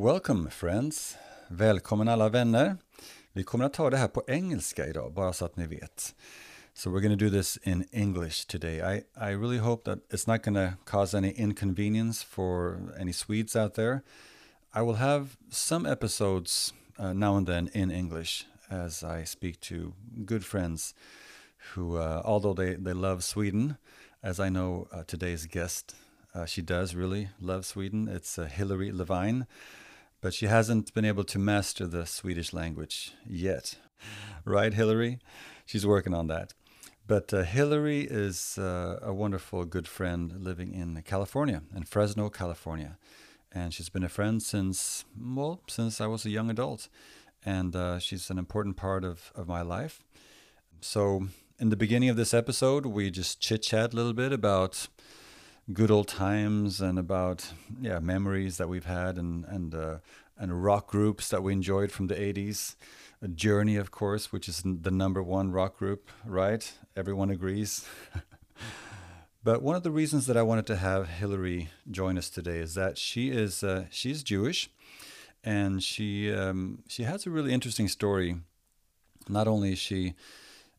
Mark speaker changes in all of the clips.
Speaker 1: Welcome friends! Välkommen alla vänner! Vi kommer att ta det här på engelska idag, bara så att ni vet. So we're going to do this in English today. I, I really hope that it's not going to cause any inconvenience for any Swedes out there. I will have some episodes uh, now and then in English as I speak to good friends who, uh, although they, they love Sweden, as I know uh, today's guest, uh, she does really love Sweden. It's uh, Hilary Levine, but she hasn't been able to master the Swedish language yet. Right, Hilary? She's working on that. But uh, Hilary is uh, a wonderful, good friend living in California, in Fresno, California. And she's been a friend since, well, since I was a young adult. And uh, she's an important part of, of my life. So, in the beginning of this episode, we just chit chat a little bit about good old times and about yeah memories that we've had and and uh, and rock groups that we enjoyed from the 80s a journey of course which is the number one rock group right? Everyone agrees. But one of the reasons that i wanted to have hilary join us today is that she is uh, she's jewish and she um, she has a really interesting story. Not only is she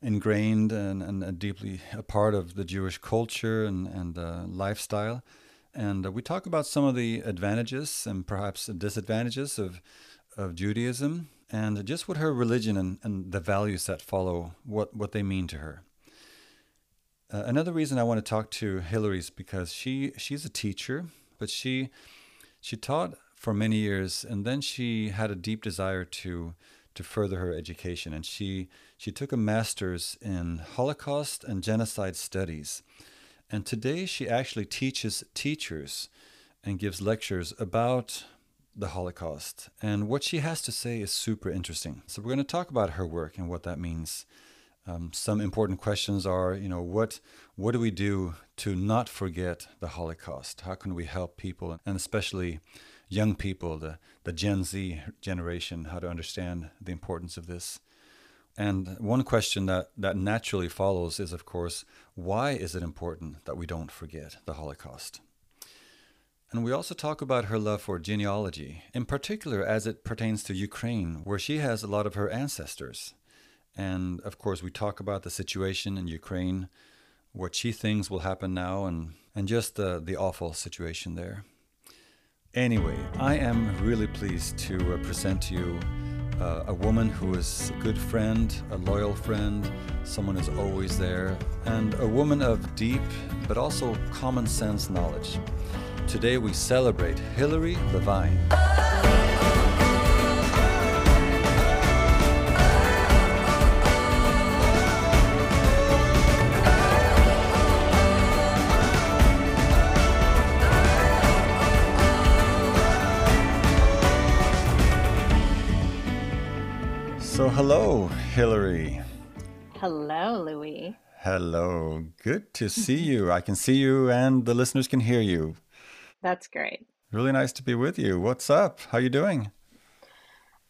Speaker 1: ingrained and, and deeply a part of the Jewish culture and, and uh, lifestyle. And uh, we talk about some of the advantages and perhaps disadvantages of, of Judaism and just what her religion and, and the values that follow, what, what they mean to her. Uh, another reason I want to talk to Hilary is because she, she's a teacher, but she, she taught for many years and then she had a deep desire to to further her education, and she she took a master's in Holocaust and genocide studies, and today she actually teaches teachers and gives lectures about the Holocaust. And what she has to say is super interesting. So we're going to talk about her work and what that means. Um, some important questions are, you know, what what do we do to not forget the Holocaust? How can we help people, and especially young people, the, the Gen Z generation, how to understand the importance of this. And one question that, that naturally follows is, of course, why is it important that we don't forget the Holocaust? And we also talk about her love for genealogy, in particular as it pertains to Ukraine, where she has a lot of her ancestors. And of course, we talk about the situation in Ukraine, what she thinks will happen now, and, and just the, the awful situation there. Anyway, I am really pleased to uh, present to you uh, a woman who is a good friend, a loyal friend, someone who's always there, and a woman of deep but also common sense knowledge. Today we celebrate Hilary Levine. Hello, Hilary.
Speaker 2: Hello, Louis.
Speaker 1: Hello. Good to see you. I can see you and the listeners can hear you.
Speaker 2: That's great.
Speaker 1: Really nice to be with you. What's up? How you doing?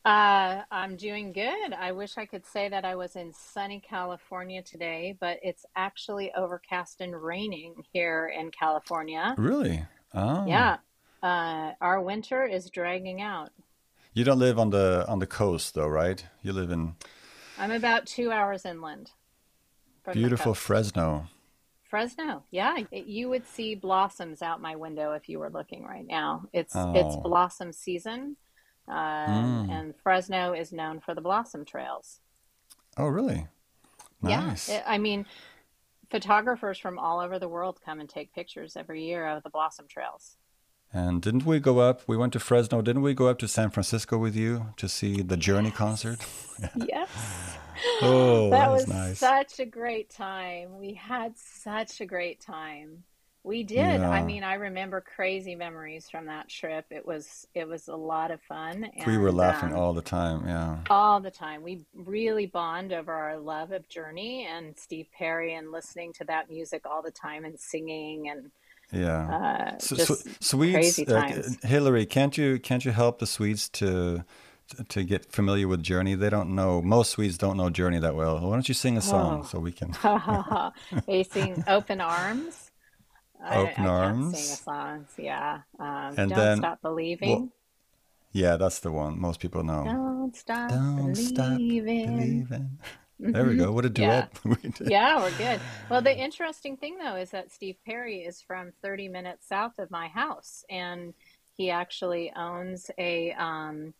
Speaker 2: Uh, I'm doing good. I wish I could say that I was in sunny California today, but it's actually overcast and raining here in California.
Speaker 1: Really? Oh.
Speaker 2: Yeah. Uh, our winter is dragging out.
Speaker 1: You don't live on the on the coast though, right? You live in
Speaker 2: I'm about two hours inland.
Speaker 1: beautiful. Fresno.
Speaker 2: Fresno, yeah, It- you would see blossoms out my window if you were looking right now. It's it's
Speaker 1: Oh.
Speaker 2: blossom season, um,
Speaker 1: Mm.
Speaker 2: and Fresno is known for the blossom trails.
Speaker 1: Oh, really?
Speaker 2: Yeah,
Speaker 1: Nice.
Speaker 2: it- I mean, photographers from all over the world come and take pictures every year of the blossom trails.
Speaker 1: And didn't we go up? We went to Fresno. Didn't we go up to San Francisco with you to see the Journey concert?
Speaker 2: Yes.
Speaker 1: Oh,
Speaker 2: that
Speaker 1: that was
Speaker 2: was
Speaker 1: nice.
Speaker 2: such a great time. We had such a great time. We did. I mean, I remember crazy memories from that trip. It was it was a lot of fun
Speaker 1: We were laughing
Speaker 2: um,
Speaker 1: all the time. Yeah.
Speaker 2: all the time. We really bond over our love of Journey and Steve Perry and listening to that music all the time and singing and
Speaker 1: Yeah.
Speaker 2: uh,
Speaker 1: So, so Swedes,
Speaker 2: crazy
Speaker 1: uh. Hilary, can't you can't you help the Swedes to to get familiar with Journey? They don't know. Most Swedes don't know Journey that well. Why don't you sing a song
Speaker 2: Oh.
Speaker 1: so we can?
Speaker 2: Facing open arms. I,
Speaker 1: Open
Speaker 2: I
Speaker 1: Arms.
Speaker 2: sing a song. Yeah. Um,
Speaker 1: And
Speaker 2: Don't
Speaker 1: then
Speaker 2: Stop
Speaker 1: well,
Speaker 2: Believing.
Speaker 1: Yeah, that's the one most people know.
Speaker 2: Don't stop
Speaker 1: Don't stop
Speaker 2: believing.
Speaker 1: Believing. There we go. What a
Speaker 2: Yeah.
Speaker 1: duet we did.
Speaker 2: Yeah, we're good. Well, the interesting thing though is that Steve Perry is from 30 minutes south of my house, and he actually owns a um,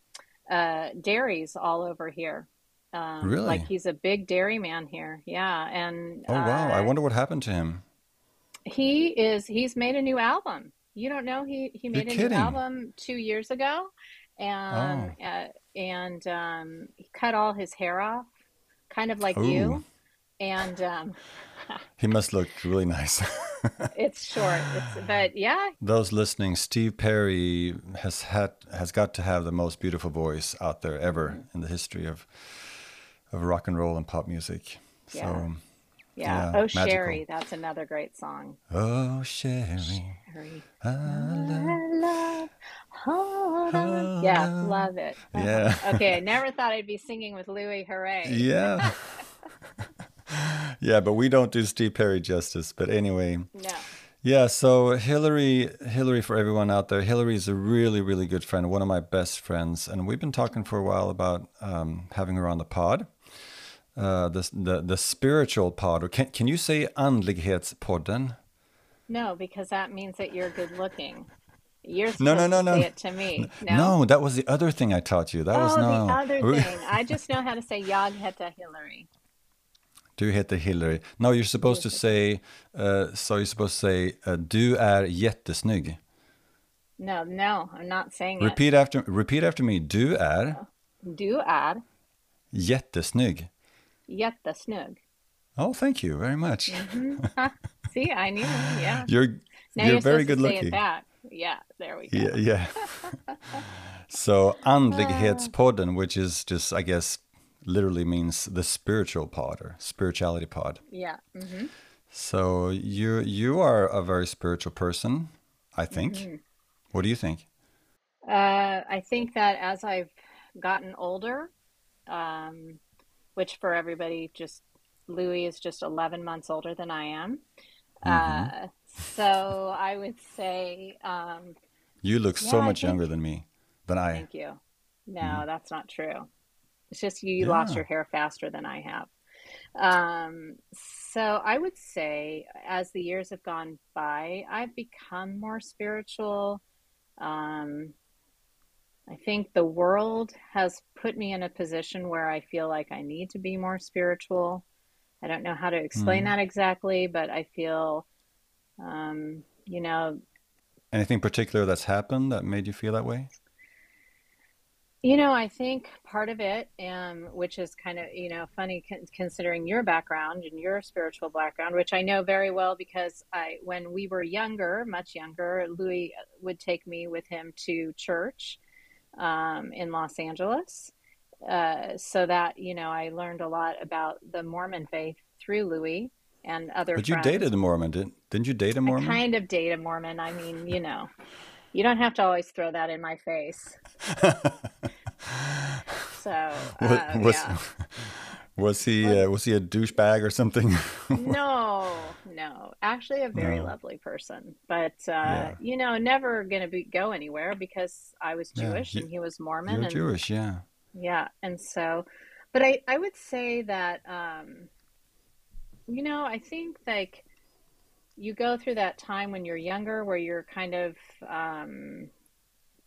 Speaker 2: uh, dairies all over here. Um, like he's a big dairy man here. Yeah, and
Speaker 1: Oh wow. I
Speaker 2: uh,
Speaker 1: wonder what happened to him.
Speaker 2: he is he's made a new album. You don't know he he
Speaker 1: You're
Speaker 2: made a new album two years ago, and
Speaker 1: Oh.
Speaker 2: uh, and um, he cut all his hair off, kind of like
Speaker 1: Ooh.
Speaker 2: you, and um,
Speaker 1: He must look really nice.
Speaker 2: it's short. It's but yeah,
Speaker 1: Those listening, Steve Perry has had has got to have the most beautiful voice out there ever in the history of of rock and roll and pop music.
Speaker 2: Yeah.
Speaker 1: So
Speaker 2: yeah.
Speaker 1: Yeah,
Speaker 2: Oh,
Speaker 1: magical.
Speaker 2: Sherrie, that's another great song.
Speaker 1: Oh Sherrie,
Speaker 2: Sherrie,
Speaker 1: I love
Speaker 2: I love, hold on. Yeah, love it.
Speaker 1: Yeah.
Speaker 2: Okay, I never thought I'd be singing with Louis Hooray.
Speaker 1: Yeah. yeah, but we don't do Steve Perry justice. But anyway,
Speaker 2: No.
Speaker 1: yeah. So Hilary, Hilary, for everyone out there, Hilary is a really, really good friend, one of my best friends, and we've been talking for a while about um, having her on the pod, uh, the the the spiritual pod. Or can can you say andlighetspodden?
Speaker 2: No, because that means that you're good looking. You're
Speaker 1: No, no,
Speaker 2: supposed
Speaker 1: no,
Speaker 2: to
Speaker 1: no.
Speaker 2: say it to me. No?
Speaker 1: No, that was the other thing I taught you. That was
Speaker 2: oh,
Speaker 1: no.
Speaker 2: the other thing. I just know how to say Jag heta Hilary.
Speaker 1: Du heter Hilary. No, you're supposed to say. Uh, so you're supposed to say. Uh, du är jättesnygg.
Speaker 2: No, no, I'm not saying
Speaker 1: Repeat after. Repeat after me. Du är
Speaker 2: it. Du är
Speaker 1: jättesnygg.
Speaker 2: Jättesnygg.
Speaker 1: Oh, thank you very much.
Speaker 2: Ha, See, I knew. Yeah.
Speaker 1: You're
Speaker 2: Now
Speaker 1: you're
Speaker 2: you're
Speaker 1: very good looking.
Speaker 2: Yeah, there we go.
Speaker 1: Yeah, yeah. so andlighetspodden, which is just, I guess, literally means the spiritual pod or spirituality pod.
Speaker 2: Yeah. hmm
Speaker 1: So you you are a very spiritual person, I think.
Speaker 2: Mm-hmm.
Speaker 1: What do you think?
Speaker 2: Uh, I think that as I've gotten older, um, which for everybody, just Louis is just 11 months older than I am.
Speaker 1: Mm-hmm.
Speaker 2: Uh, so I would say, um,
Speaker 1: You look so
Speaker 2: Yeah, I
Speaker 1: much
Speaker 2: think-
Speaker 1: younger than me, than I.
Speaker 2: thank you. No, that's not true. It's just you lost
Speaker 1: Mm-hmm. Yeah.
Speaker 2: your hair faster than I have. Um, so I would say, as the years have gone by, I've become more spiritual. Um, I think the world has put me in a position where I feel like I need to be more spiritual. I don't know how to explain
Speaker 1: Mhm.
Speaker 2: that exactly, but I feel, um, you know,
Speaker 1: Anything particular that's happened that made you feel that way?
Speaker 2: You know, I think part of it, um, which is kind of, you know, funny con considering your background and your spiritual background, which I know very well because I, when we were younger, much younger, Louis would take me with him to church um, in Los Angeles. Uh, so that, you know, I learned a lot about the Mormon faith through Louis and other
Speaker 1: But you
Speaker 2: friends.
Speaker 1: dated a Mormon, didn't? Didn't you date a Mormon?
Speaker 2: kind of date a Mormon. I mean, you know, you don't have to always throw that in my face. So, uh,
Speaker 1: was,
Speaker 2: yeah.
Speaker 1: Was he uh, was he a douchebag or something?
Speaker 2: No, no. Actually, a very
Speaker 1: No.
Speaker 2: lovely person, but uh,
Speaker 1: Yeah.
Speaker 2: you know, never gonna be go anywhere because I was
Speaker 1: Yeah,
Speaker 2: Jewish
Speaker 1: you-
Speaker 2: and he was Mormon,
Speaker 1: You're
Speaker 2: and
Speaker 1: Jewish, yeah.
Speaker 2: yeah, and so, but I I would say that um, you know, I think like you go through that time when you're younger where you're kind of um,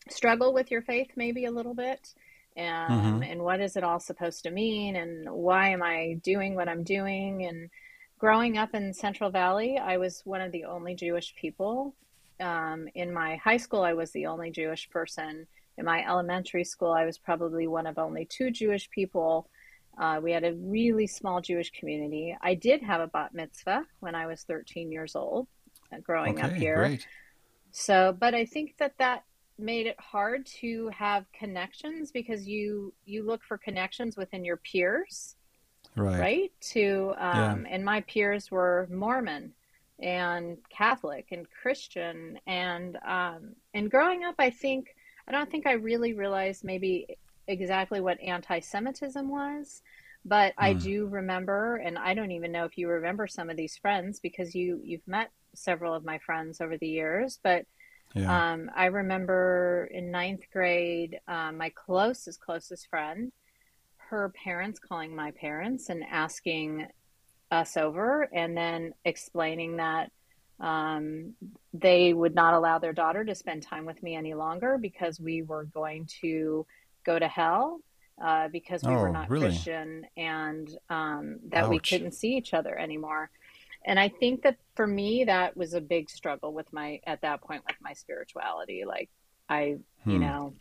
Speaker 2: struggle with your faith maybe a little bit. Um,
Speaker 1: Mhm.
Speaker 2: and what is it all supposed to mean? And why am I doing what I'm doing? And growing up in Central Valley, I was one of the only Jewish people. Um, in my high school, I was the only Jewish person. In my elementary school, I was probably one of only two Jewish people. Uh, we had a really small Jewish community. I did have a bat mitzvah when I was 13 years old, uh, growing up here.
Speaker 1: great.
Speaker 2: So, but I think that that made it hard to have connections because you you look for connections within your peers,
Speaker 1: Right.
Speaker 2: right? To
Speaker 1: Yeah.
Speaker 2: um, and my peers were Mormon and Catholic and Christian and um, and growing up, I think I don't think I really realized maybe exactly what anti-Semitism was, but I
Speaker 1: Hmm.
Speaker 2: do remember, and I don't even know if you remember some of these friends because you you've met several of my friends over the years, but
Speaker 1: Yeah.
Speaker 2: Um, I remember in ninth grade, um, my closest, closest friend, her parents calling my parents and asking us over, and then explaining that um, they would not allow their daughter to spend time with me any longer because we were going to go to hell uh, because we were
Speaker 1: Oh,
Speaker 2: not
Speaker 1: really?
Speaker 2: Christian and um, that we couldn't see each other anymore. And I think that for me, that was a big struggle with my, at that point, with my spirituality. Like, I, you
Speaker 1: Hmm.
Speaker 2: know,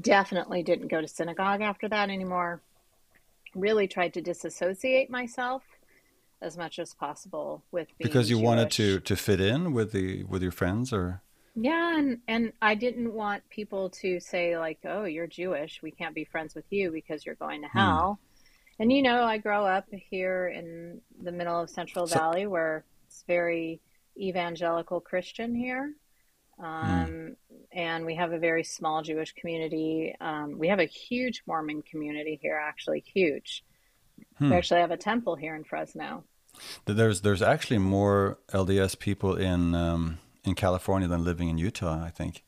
Speaker 2: definitely didn't go to synagogue after that anymore. Really tried to disassociate myself as much as possible with
Speaker 1: Because you wanted to to fit in with the with your friends, or
Speaker 2: Yeah, and and I didn't want people to say like, "Oh, you're Jewish. We can't be friends with you because you're going to
Speaker 1: hmm.
Speaker 2: Hell." And you know, I grow up here in the middle of Central
Speaker 1: So,
Speaker 2: Valley where it's very evangelical Christian here.
Speaker 1: hmm.
Speaker 2: Um, and we have a very small Jewish community. Um, we have a huge Mormon community here, actually huge. We
Speaker 1: Hmm.
Speaker 2: actually have a temple here in Fresno.
Speaker 1: There's there's actually more LDS people in um, in California than living in Utah, I think.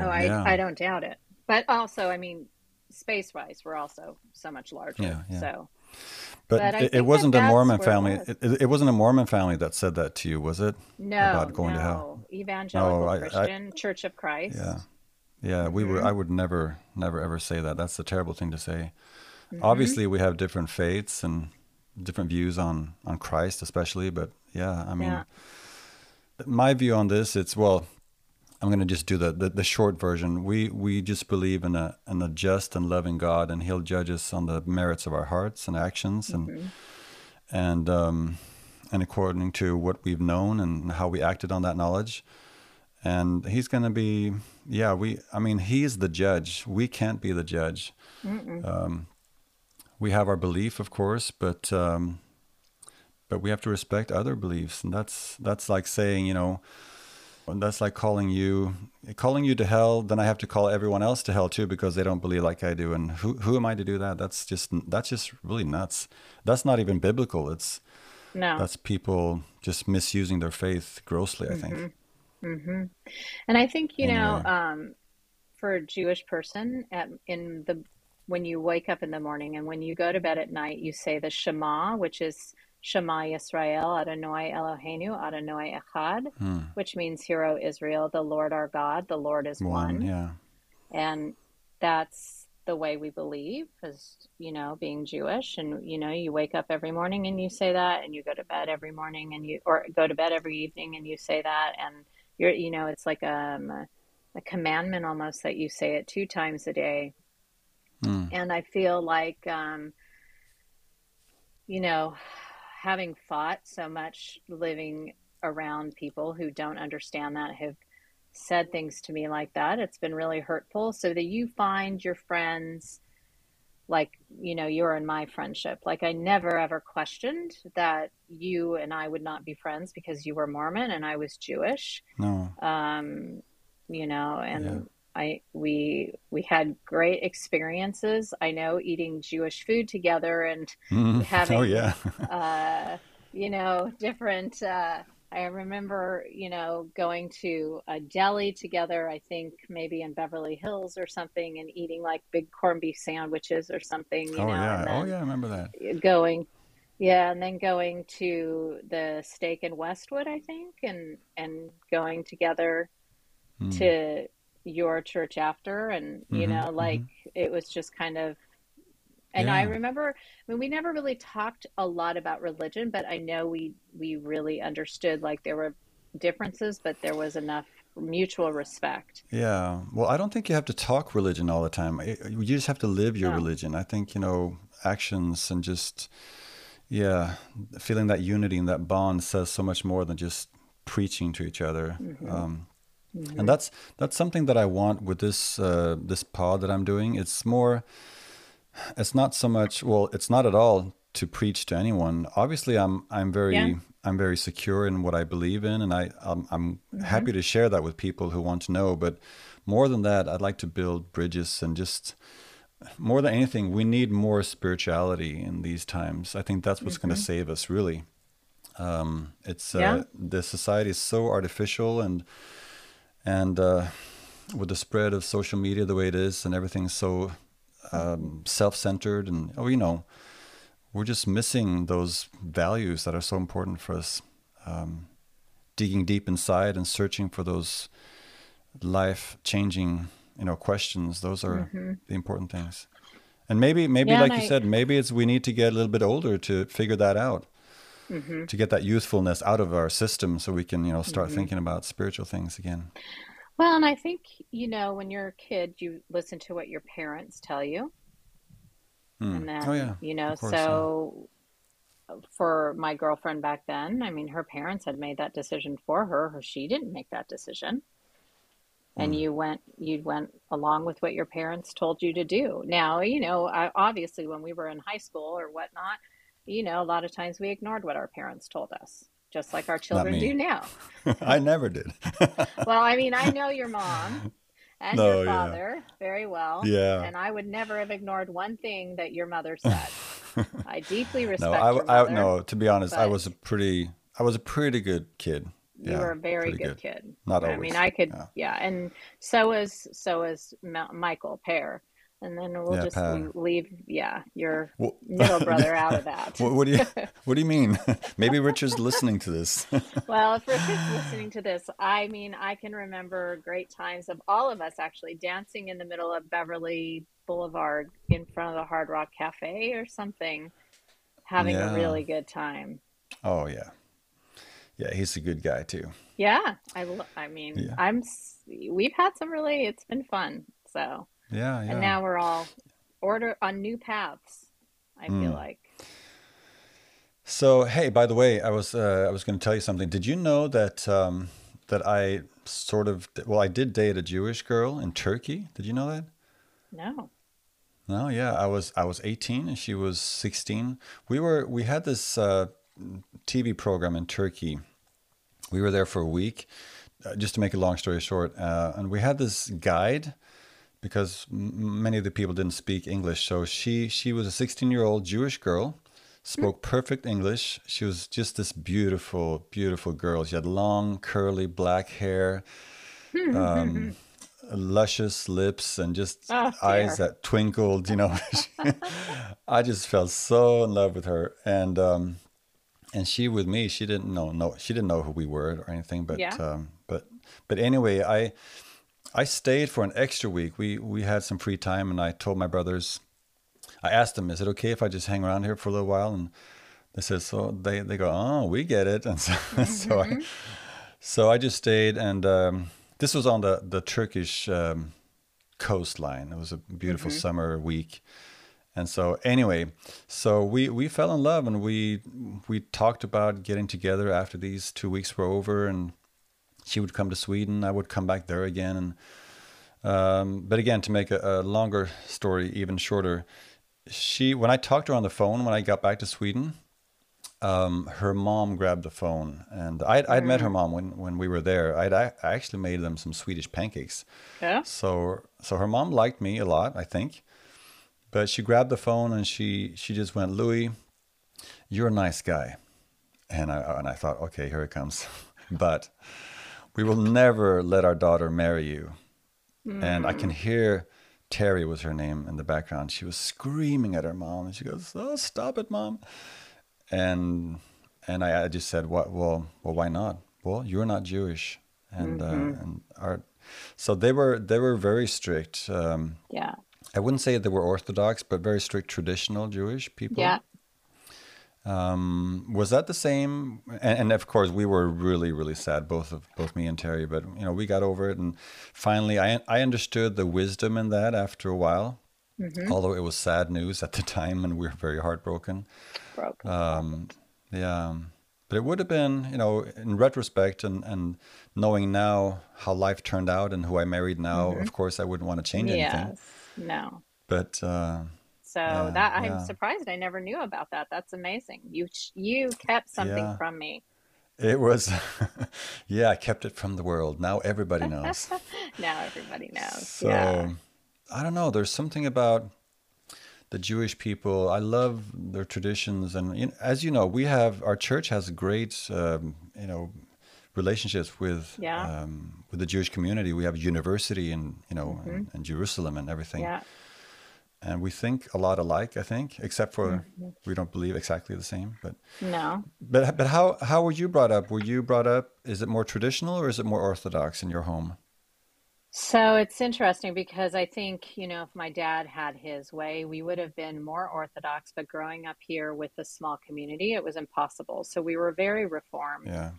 Speaker 2: Oh,
Speaker 1: So
Speaker 2: I,
Speaker 1: yeah,
Speaker 2: I don't doubt it. But also, I mean, space-wise, we're also so much larger.
Speaker 1: yeah, yeah.
Speaker 2: So,
Speaker 1: But
Speaker 2: but
Speaker 1: it, it wasn't a Mormon
Speaker 2: where it
Speaker 1: family.
Speaker 2: was.
Speaker 1: It, it wasn't a Mormon family that said that to you, was it?
Speaker 2: No,
Speaker 1: About going to hell?
Speaker 2: no.
Speaker 1: No,
Speaker 2: Evangelical
Speaker 1: I, I,
Speaker 2: Christian, Church of Christ.
Speaker 1: yeah. Yeah. We
Speaker 2: Mm-hmm.
Speaker 1: I would never, never, ever say that. That's a terrible thing to say.
Speaker 2: Mm-hmm.
Speaker 1: Obviously, we have different faiths and different views on on Christ, especially. But yeah, I mean,
Speaker 2: Yeah.
Speaker 1: my view on this, it's well, I'm going to just do the, the the short version. We we just believe in a in a just and loving God, and He'll judge us on the merits of our hearts and actions, and
Speaker 2: Mm-hmm.
Speaker 1: and um, and according to what we've known and how we acted on that knowledge. And He's going to be, yeah. We, I mean, He's the judge. We can't be the judge. Um, we have our belief, of course, but um, but we have to respect other beliefs, and that's that's like saying, you know, that's like calling you calling you to hell. Then I have to call everyone else to hell too because they don't believe like I do. And who who am I to do that? That's just that's just really nuts. That's not even biblical. It's
Speaker 2: No.
Speaker 1: that's people just misusing their faith grossly. I think.
Speaker 2: Mm-hmm. Mm-hmm. And I think, you know, um, for a Jewish person, at, in the when you wake up in the morning and when you go to bed at night, you say the Shema, which is Shema Yisrael, Adonai Eloheinu, Adonai Echad,
Speaker 1: hmm.
Speaker 2: which means Hear, O Israel, the Lord our God, the Lord is
Speaker 1: one,
Speaker 2: one.
Speaker 1: yeah,
Speaker 2: And that's the way we believe as, you know, being Jewish. And, you know, you wake up every morning and you say that, and you go to bed every morning and you, or go to bed every evening and you say that. And you're, you know, it's like um, a, a commandment almost that you say it two times a day.
Speaker 1: Hmm.
Speaker 2: And I feel like, um, you know, having fought so much living around people who don't understand that have said things to me like that, it's been really hurtful. So that you find your friends like, you know, you're in my friendship. Like, I never ever questioned that you and I would not be friends because you were Mormon and I was Jewish.
Speaker 1: no,
Speaker 2: Um, you know, and I we we had great experiences. I know eating Jewish food together and
Speaker 1: Hmm. oh
Speaker 2: having
Speaker 1: yeah,
Speaker 2: uh, you know, different. Uh, I remember, you know, going to a deli together, I think maybe in Beverly Hills or something, and eating like big corned beef sandwiches or something, you
Speaker 1: oh
Speaker 2: know,
Speaker 1: yeah, oh yeah. I remember that.
Speaker 2: going, yeah, and then going to the stake in Westwood, I think, and and going together
Speaker 1: Hmm.
Speaker 2: to your church after, and you
Speaker 1: Mm-hmm.
Speaker 2: know,
Speaker 1: Mm-hmm.
Speaker 2: like it was just kind of and I remember, I mean, we never really talked a lot about religion, but I know we we really understood like there were differences, but there was enough mutual respect.
Speaker 1: Yeah. Well, I don't think you have to talk religion all the time. You just have to live your
Speaker 2: No.
Speaker 1: religion. I think, you know, actions and just, yeah, feeling that unity and that bond says so much more than just preaching to each other.
Speaker 2: hmm
Speaker 1: Um,
Speaker 2: hmm
Speaker 1: and that's that's something that I want with this uh, this pod that I'm doing. It's more, it's not so much. Well, it's not at all to preach to anyone. Obviously, I'm I'm
Speaker 2: Yeah.
Speaker 1: very I'm very secure in what I believe in, and I I'm, I'm
Speaker 2: hmm
Speaker 1: happy to share that with people who want to know. But more than that, I'd like to build bridges and just more than anything, we need more spirituality in these times. I think that's what's going to save us, really. Um, it's uh, the society is so artificial and and uh, with the spread of social media the way it is and everything's so um, self-centered and oh you know we're just missing those values that are so important for us um, digging deep inside and searching for those life-changing you know questions. Those are the important things. And maybe maybe
Speaker 2: Yeah,
Speaker 1: like
Speaker 2: and
Speaker 1: you
Speaker 2: I-
Speaker 1: said maybe it's we need to get a little bit older to figure that out Mm-hmm. to get that youthfulness out of our system so we can you know start mm-hmm. thinking about spiritual things again
Speaker 2: Well, and I think, you know, when you're a kid, you listen to what your parents tell you. Hmm. And then,
Speaker 1: oh yeah
Speaker 2: you know,
Speaker 1: course, yeah.
Speaker 2: so for my girlfriend back then, I mean, her parents had made that decision for her, or she didn't make that decision. And
Speaker 1: Hmm.
Speaker 2: you went, you went along with what your parents told you to do. Now, you know, I, obviously when we were in high school or whatnot, you know, a lot of times we ignored what our parents told us, just like our children do now.
Speaker 1: i never did
Speaker 2: Well, I mean, I know your mom and
Speaker 1: No,
Speaker 2: your
Speaker 1: yeah.
Speaker 2: father very well.
Speaker 1: Yeah.
Speaker 2: And I would never have ignored one thing that your mother said. I deeply
Speaker 1: no
Speaker 2: respect
Speaker 1: I,
Speaker 2: your
Speaker 1: I
Speaker 2: mother.
Speaker 1: no to be honest i was a pretty i was a pretty good kid
Speaker 2: You
Speaker 1: Yeah,
Speaker 2: were a very good,
Speaker 1: good.
Speaker 2: kid.
Speaker 1: Not always.
Speaker 2: I mean, I could,
Speaker 1: yeah.
Speaker 2: yeah. And so is so is Michael Pear. And then we'll
Speaker 1: Yeah,
Speaker 2: just
Speaker 1: Pat.
Speaker 2: leave, yeah, your
Speaker 1: Wha-
Speaker 2: middle brother out of that.
Speaker 1: what, what do you what do you mean maybe richard's listening to this
Speaker 2: Well, if Richard's listening to this, I mean, I can remember great times of all of us actually dancing in the middle of Beverly Boulevard in front of the Hard Rock Cafe or something, having
Speaker 1: Yeah.
Speaker 2: a really good time.
Speaker 1: oh yeah yeah he's a good guy too
Speaker 2: Yeah, I, I mean,
Speaker 1: Yeah.
Speaker 2: I'm, we've had some really, it's been fun. So,
Speaker 1: yeah yeah
Speaker 2: and now we're all order on new paths, I feel
Speaker 1: Mm.
Speaker 2: like.
Speaker 1: So hey, by the way, I was uh, I was going to tell you something. Did you know that um, that I sort of well, I did date a Jewish girl in Turkey. Did you know that?
Speaker 2: No.
Speaker 1: No, yeah, I was I was 18 and she was 16. We were we had this uh, TV program in Turkey. We were there for a week. Uh, just to make a long story short, uh, and we had this guide because m- many of the people didn't speak English. So she she was a 16 year old Jewish girl, spoke perfect English. She was just this beautiful beautiful girl. She had long curly black hair. Um, luscious lips and just
Speaker 2: Oh,
Speaker 1: eyes that twinkled you know i just fell so in love with her and um and she with me she didn't know no she didn't know who we were or anything but
Speaker 2: Yeah.
Speaker 1: um but but anyway i i stayed for an extra week. We we had some free time and i told my brothers i asked them is it okay if i just hang around here for a little while? And they said so they they go oh we get it. And so so i so I just stayed, and um, this was on the the Turkish um, coastline. It was a beautiful summer week, and so anyway, so we we fell in love, and we we talked about getting together after these two weeks were over, and she would come to Sweden, I would come back there again, and um, but again, to make a, a longer story even shorter, she when I talked to her on the phone when I got back to Sweden um, her mom grabbed the phone, and I'd, I'd met her mom when, when we were there. I'd I actually made them some Swedish pancakes.
Speaker 2: Yeah.
Speaker 1: So so her mom liked me a lot, I think. But she grabbed the phone and she she just went, Louis, you're a nice guy, and I and I thought, okay, here it comes. but we will never let our daughter marry you. And I can hear Terry was her name in the background. She was screaming at her mom, and she goes, "Oh, stop it, mom!" and and I, I just said, "What? Well, well, why not? Well, you're not Jewish, and uh, and our so they were they were very strict. Um,
Speaker 2: Yeah.
Speaker 1: I wouldn't say they were Orthodox, but very strict traditional Jewish people.
Speaker 2: Yeah.
Speaker 1: Um, was that the same? And, and of course, we were really, really sad, both of both me and Terry. But you know, we got over it, and finally, I I understood the wisdom in that after a while. Although it was sad news at the time, and we were very heartbroken.
Speaker 2: Broke.
Speaker 1: Um, yeah, but it would have been, you know, in retrospect, and and knowing now how life turned out and who I married now, of course, I wouldn't want to change anything.
Speaker 2: yes. No.
Speaker 1: But uh,
Speaker 2: So
Speaker 1: Yeah,
Speaker 2: that I'm
Speaker 1: yeah.
Speaker 2: surprised I never knew about that. That's amazing. You you kept something
Speaker 1: Yeah.
Speaker 2: from me.
Speaker 1: it was, yeah, I kept it from the world. Now everybody knows.
Speaker 2: Now everybody knows.
Speaker 1: So
Speaker 2: yeah.
Speaker 1: I don't know. There's something about the Jewish people. I love their traditions, and you know, as you know, we have our church has great, um, you know, relationships with
Speaker 2: Yeah.
Speaker 1: um, with the Jewish community. We have a university in you know
Speaker 2: hmm
Speaker 1: in, in Jerusalem and everything,
Speaker 2: Yeah.
Speaker 1: And we think a lot alike. I think, except for
Speaker 2: hmm
Speaker 1: we don't believe exactly the same. But
Speaker 2: No.
Speaker 1: but but how how were you brought up? Were you brought up? Is it more traditional or is it more orthodox in your home?
Speaker 2: So it's interesting because I think, you know, if my dad had his way, we would have been more Orthodox, but growing up here with a small community, it was impossible. So we were very reformed.
Speaker 1: Yeah.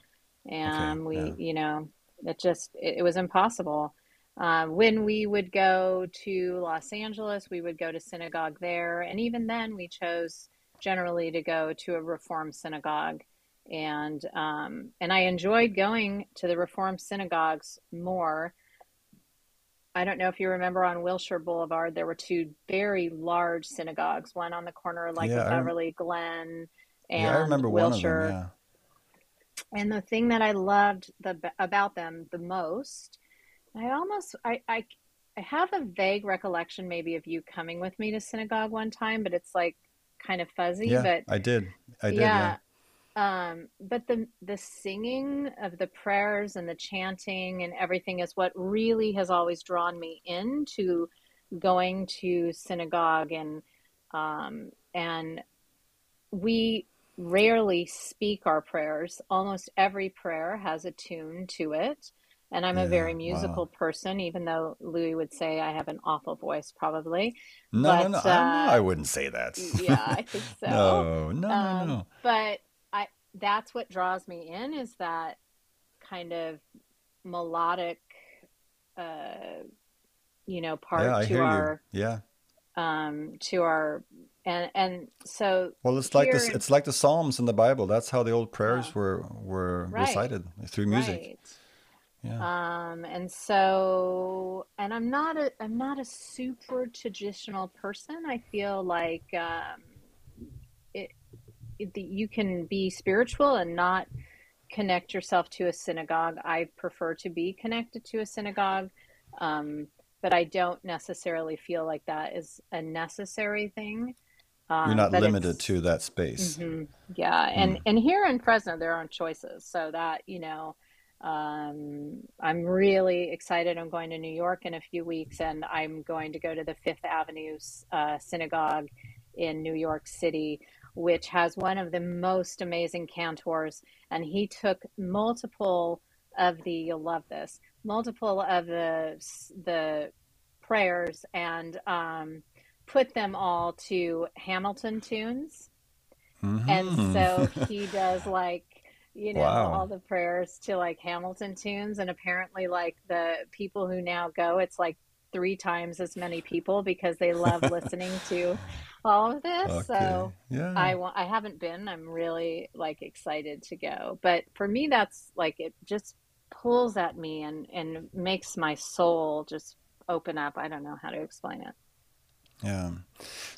Speaker 1: Okay.
Speaker 2: And
Speaker 1: Yeah.
Speaker 2: we, you know, it just, it, it was impossible. Uh, when we would go to Los Angeles, we would go to synagogue there. And even then, we chose generally to go to a Reform synagogue. And um, and I enjoyed going to the Reform synagogues more I don't know if you remember on Wilshire Boulevard, there were two very large synagogues, one on the corner like
Speaker 1: Yeah.
Speaker 2: of
Speaker 1: I
Speaker 2: Beverly Glen
Speaker 1: yeah. I
Speaker 2: and
Speaker 1: remember one of them.
Speaker 2: Wilshire.
Speaker 1: Yeah.
Speaker 2: And the thing that I loved the about them the most, I almost I I I have a vague recollection maybe of you coming with me to synagogue one time, but it's like kind of fuzzy,
Speaker 1: Yeah.
Speaker 2: but
Speaker 1: I did. I did. Yeah.
Speaker 2: yeah. Um, but the the singing of the prayers and the chanting and everything is what really has always drawn me into going to synagogue and um, and we rarely speak our prayers. Almost every prayer has a tune to it. And I'm a very musical
Speaker 1: Wow.
Speaker 2: person, even though Louis would say I have an awful voice, probably.
Speaker 1: No, no, no. I, no,
Speaker 2: uh,
Speaker 1: I wouldn't say that.
Speaker 2: yeah, I think so.
Speaker 1: no, no, no,
Speaker 2: Um,
Speaker 1: no.
Speaker 2: but I that's what draws me in is that kind of melodic uh you know
Speaker 1: Yeah,
Speaker 2: part
Speaker 1: I
Speaker 2: to
Speaker 1: hear you.
Speaker 2: our
Speaker 1: Yeah.
Speaker 2: um to our and and so
Speaker 1: Well, it's like this. It's like the Psalms in the Bible. That's how the old prayers
Speaker 2: yeah
Speaker 1: were were
Speaker 2: right
Speaker 1: recited through music.
Speaker 2: right
Speaker 1: Yeah.
Speaker 2: um and so and I'm not a I'm not a super traditional person I feel like um it, it you can be spiritual and not connect yourself to a synagogue. I prefer to be connected to a synagogue, um, but I don't necessarily feel like that is a necessary thing.
Speaker 1: You're
Speaker 2: Um,
Speaker 1: not limited to that space.
Speaker 2: hmm yeah, and
Speaker 1: Mm.
Speaker 2: and here in Fresno there aren't choices, so that you know, um, I'm really excited. I'm going to New York in a few weeks, and I'm going to go to the Fifth Avenue uh, Synagogue in New York City, which has one of the most amazing cantors. And he took multiple of the, you'll love this, multiple of the the prayers and um, put them all to Hamilton tunes. And so he does like, you know, all the prayers to like Hamilton tunes. And apparently, like the people who now go, it's like three times as many people because they love listening to all of this.
Speaker 1: Okay.
Speaker 2: So
Speaker 1: Yeah.
Speaker 2: I want, I haven't been. I'm really like excited to go. But for me, that's like it just pulls at me and and makes my soul just open up. I don't know how to explain it.
Speaker 1: Yeah.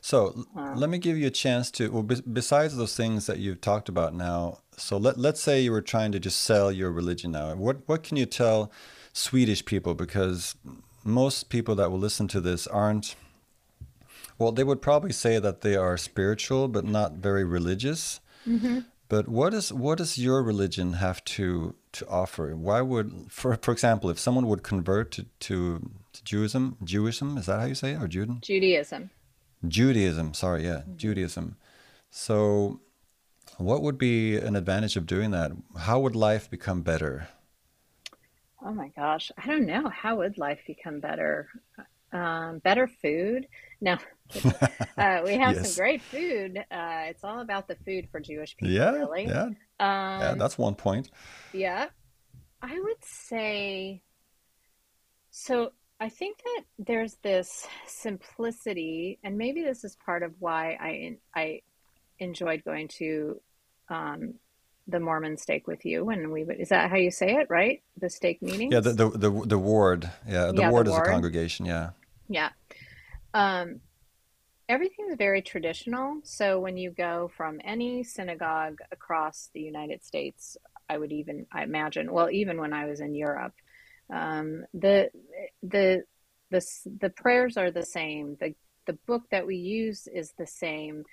Speaker 1: So let me give you a chance to, well, bes- besides those things that you've talked about now, so let, let's say you were trying to just sell your religion now. What, what can you tell Swedish people? Because most people that will listen to this aren't, well, they would probably say that they are spiritual, but not very religious.
Speaker 2: mhm.
Speaker 1: But what is what does your religion have to to offer? Why would, for for example, if someone would convert to to, Judaism, Jewism, is that how you say it, or Judaism?
Speaker 2: Judaism.
Speaker 1: Judaism, sorry, yeah,
Speaker 2: Mhm.
Speaker 1: Judaism. So, what would be an advantage of doing that? How would life become better?
Speaker 2: Oh my gosh, I don't know. How would life become better? Um, better food? No. Uh, we have some great food. Uh, it's all about the food for Jewish people,
Speaker 1: Yeah,
Speaker 2: really.
Speaker 1: yeah, yeah,
Speaker 2: Um,
Speaker 1: that's one point.
Speaker 2: yeah, I would say so. I think that there's this simplicity, and maybe this is part of why I I enjoyed going to um, the Mormon stake with you and we would, is that how you say it, right? The stake meeting.
Speaker 1: Yeah, the the the, the ward, yeah, the
Speaker 2: Yeah, the
Speaker 1: ward is a congregation, yeah.
Speaker 2: Yeah. Um, everything's very traditional. So when you go from any synagogue across the United States, I would even, I imagine, well, even when I was in Europe, um, the the the the prayers are the same. The the book that we use is the same.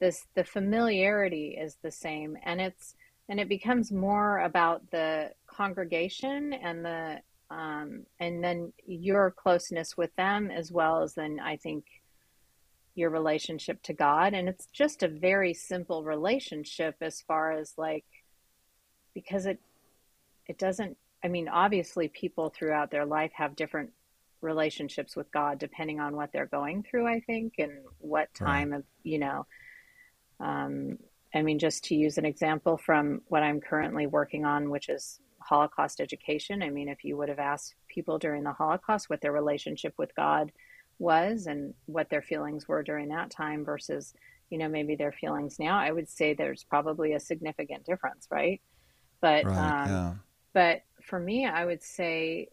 Speaker 2: This the familiarity is the same, and it's and it becomes more about the congregation and the um, and then your closeness with them as well as then I think your relationship to God. And it's just a very simple relationship as far as like because it it doesn't I mean, obviously people throughout their life have different relationships with God depending on what they're going through, I think, and what time right. of, you know, um, I mean, just to use an example from what I'm currently working on, which is Holocaust education. I mean, if you would have asked people during the Holocaust what their relationship with God was and what their feelings were during that time versus, you know, maybe their feelings now, I would say there's probably a significant difference, right? But, right, um, yeah. but for me, I would say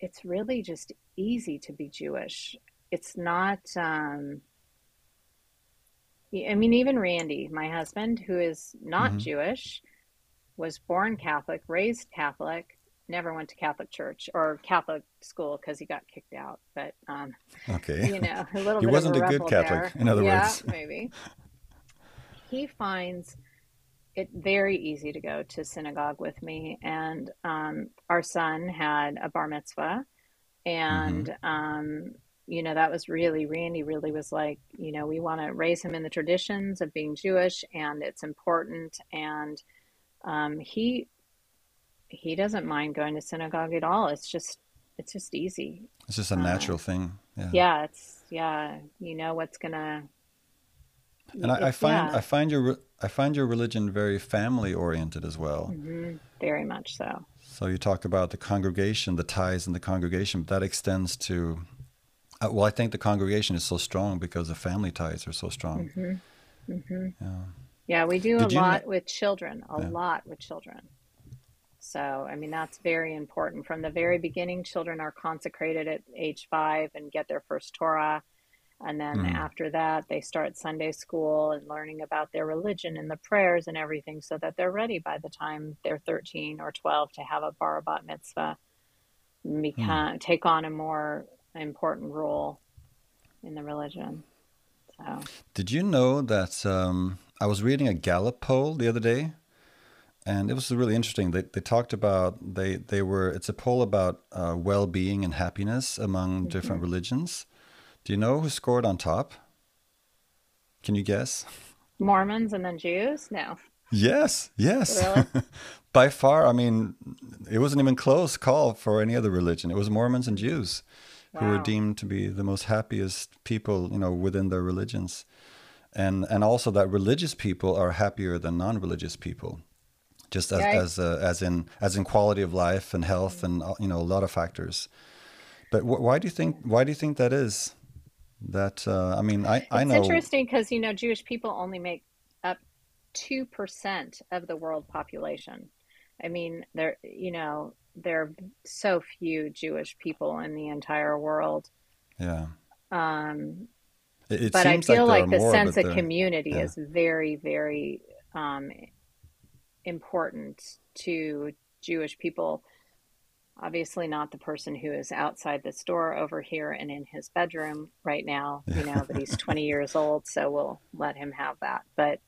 Speaker 2: it's really just easy to be Jewish. It's not, um, I mean, even Randy, my husband, who is not mm-hmm. Jewish, was born Catholic, raised Catholic, never went to Catholic church or Catholic school because he got kicked out. But um,
Speaker 1: okay,
Speaker 2: you know, a little
Speaker 1: he
Speaker 2: bit
Speaker 1: wasn't
Speaker 2: of a,
Speaker 1: a good Catholic.
Speaker 2: There.
Speaker 1: In other
Speaker 2: yeah,
Speaker 1: words,
Speaker 2: maybe he finds it very easy to go to synagogue with me. And um, our son had a bar mitzvah, and mm-hmm. um, you know that was really Randy really was like, you know, we want to raise him in the traditions of being Jewish, and it's important. And um, he he doesn't mind going to synagogue at all. It's just it's just easy.
Speaker 1: It's just a natural uh, thing. Yeah.
Speaker 2: Yeah. It's yeah. You know what's gonna
Speaker 1: and I, I find yeah. I find your I find your religion very family oriented as well.
Speaker 2: Mm-hmm. Very much so.
Speaker 1: So you talk about the congregation, the ties in the congregation, but that extends to. Uh, well, I think the congregation is so strong because the family ties are so strong.
Speaker 2: Mm-hmm. Mm-hmm. Yeah. Yeah, we do Did a lot with children. A yeah. lot with children. So, I mean, that's very important. From the very beginning, children are consecrated at age five and get their first Torah and then mm. after that, they start Sunday school and learning about their religion and the prayers and everything so that they're ready by the time they're 13 or 12 to have a bar bat mitzvah, become, mm. take on a more important role in the religion. So.
Speaker 1: Did you know that um, I was reading a Gallup poll the other day? And it was really interesting. They, they talked about they, they were it's a poll about uh, well being and happiness among mm-hmm. different religions do you know who scored on top? Can you guess?
Speaker 2: Mormons and then Jews? No.
Speaker 1: Yes, yes.
Speaker 2: Really?
Speaker 1: By far, I mean, it wasn't even close call for any other religion. It was Mormons and Jews wow. who were deemed to be the most happiest people, you know, within their religions. And and also that religious people are happier than non-religious people. Just as yeah, as uh, as in as in quality of life and health and uh, you know a lot of factors. But wh- why do you think why do you think that is? That uh, i mean i, I know
Speaker 2: it's interesting because you know jewish people only make up 2% of the world population. I mean there you know there are so few jewish people in the entire world.
Speaker 1: Yeah.
Speaker 2: Um
Speaker 1: it, it
Speaker 2: but i feel
Speaker 1: like,
Speaker 2: like the
Speaker 1: more,
Speaker 2: sense of community yeah. is very very um important to jewish people obviously not the person who is outside this door over here and in his bedroom right now, you know, but he's 20 years old, so we'll let him have that. But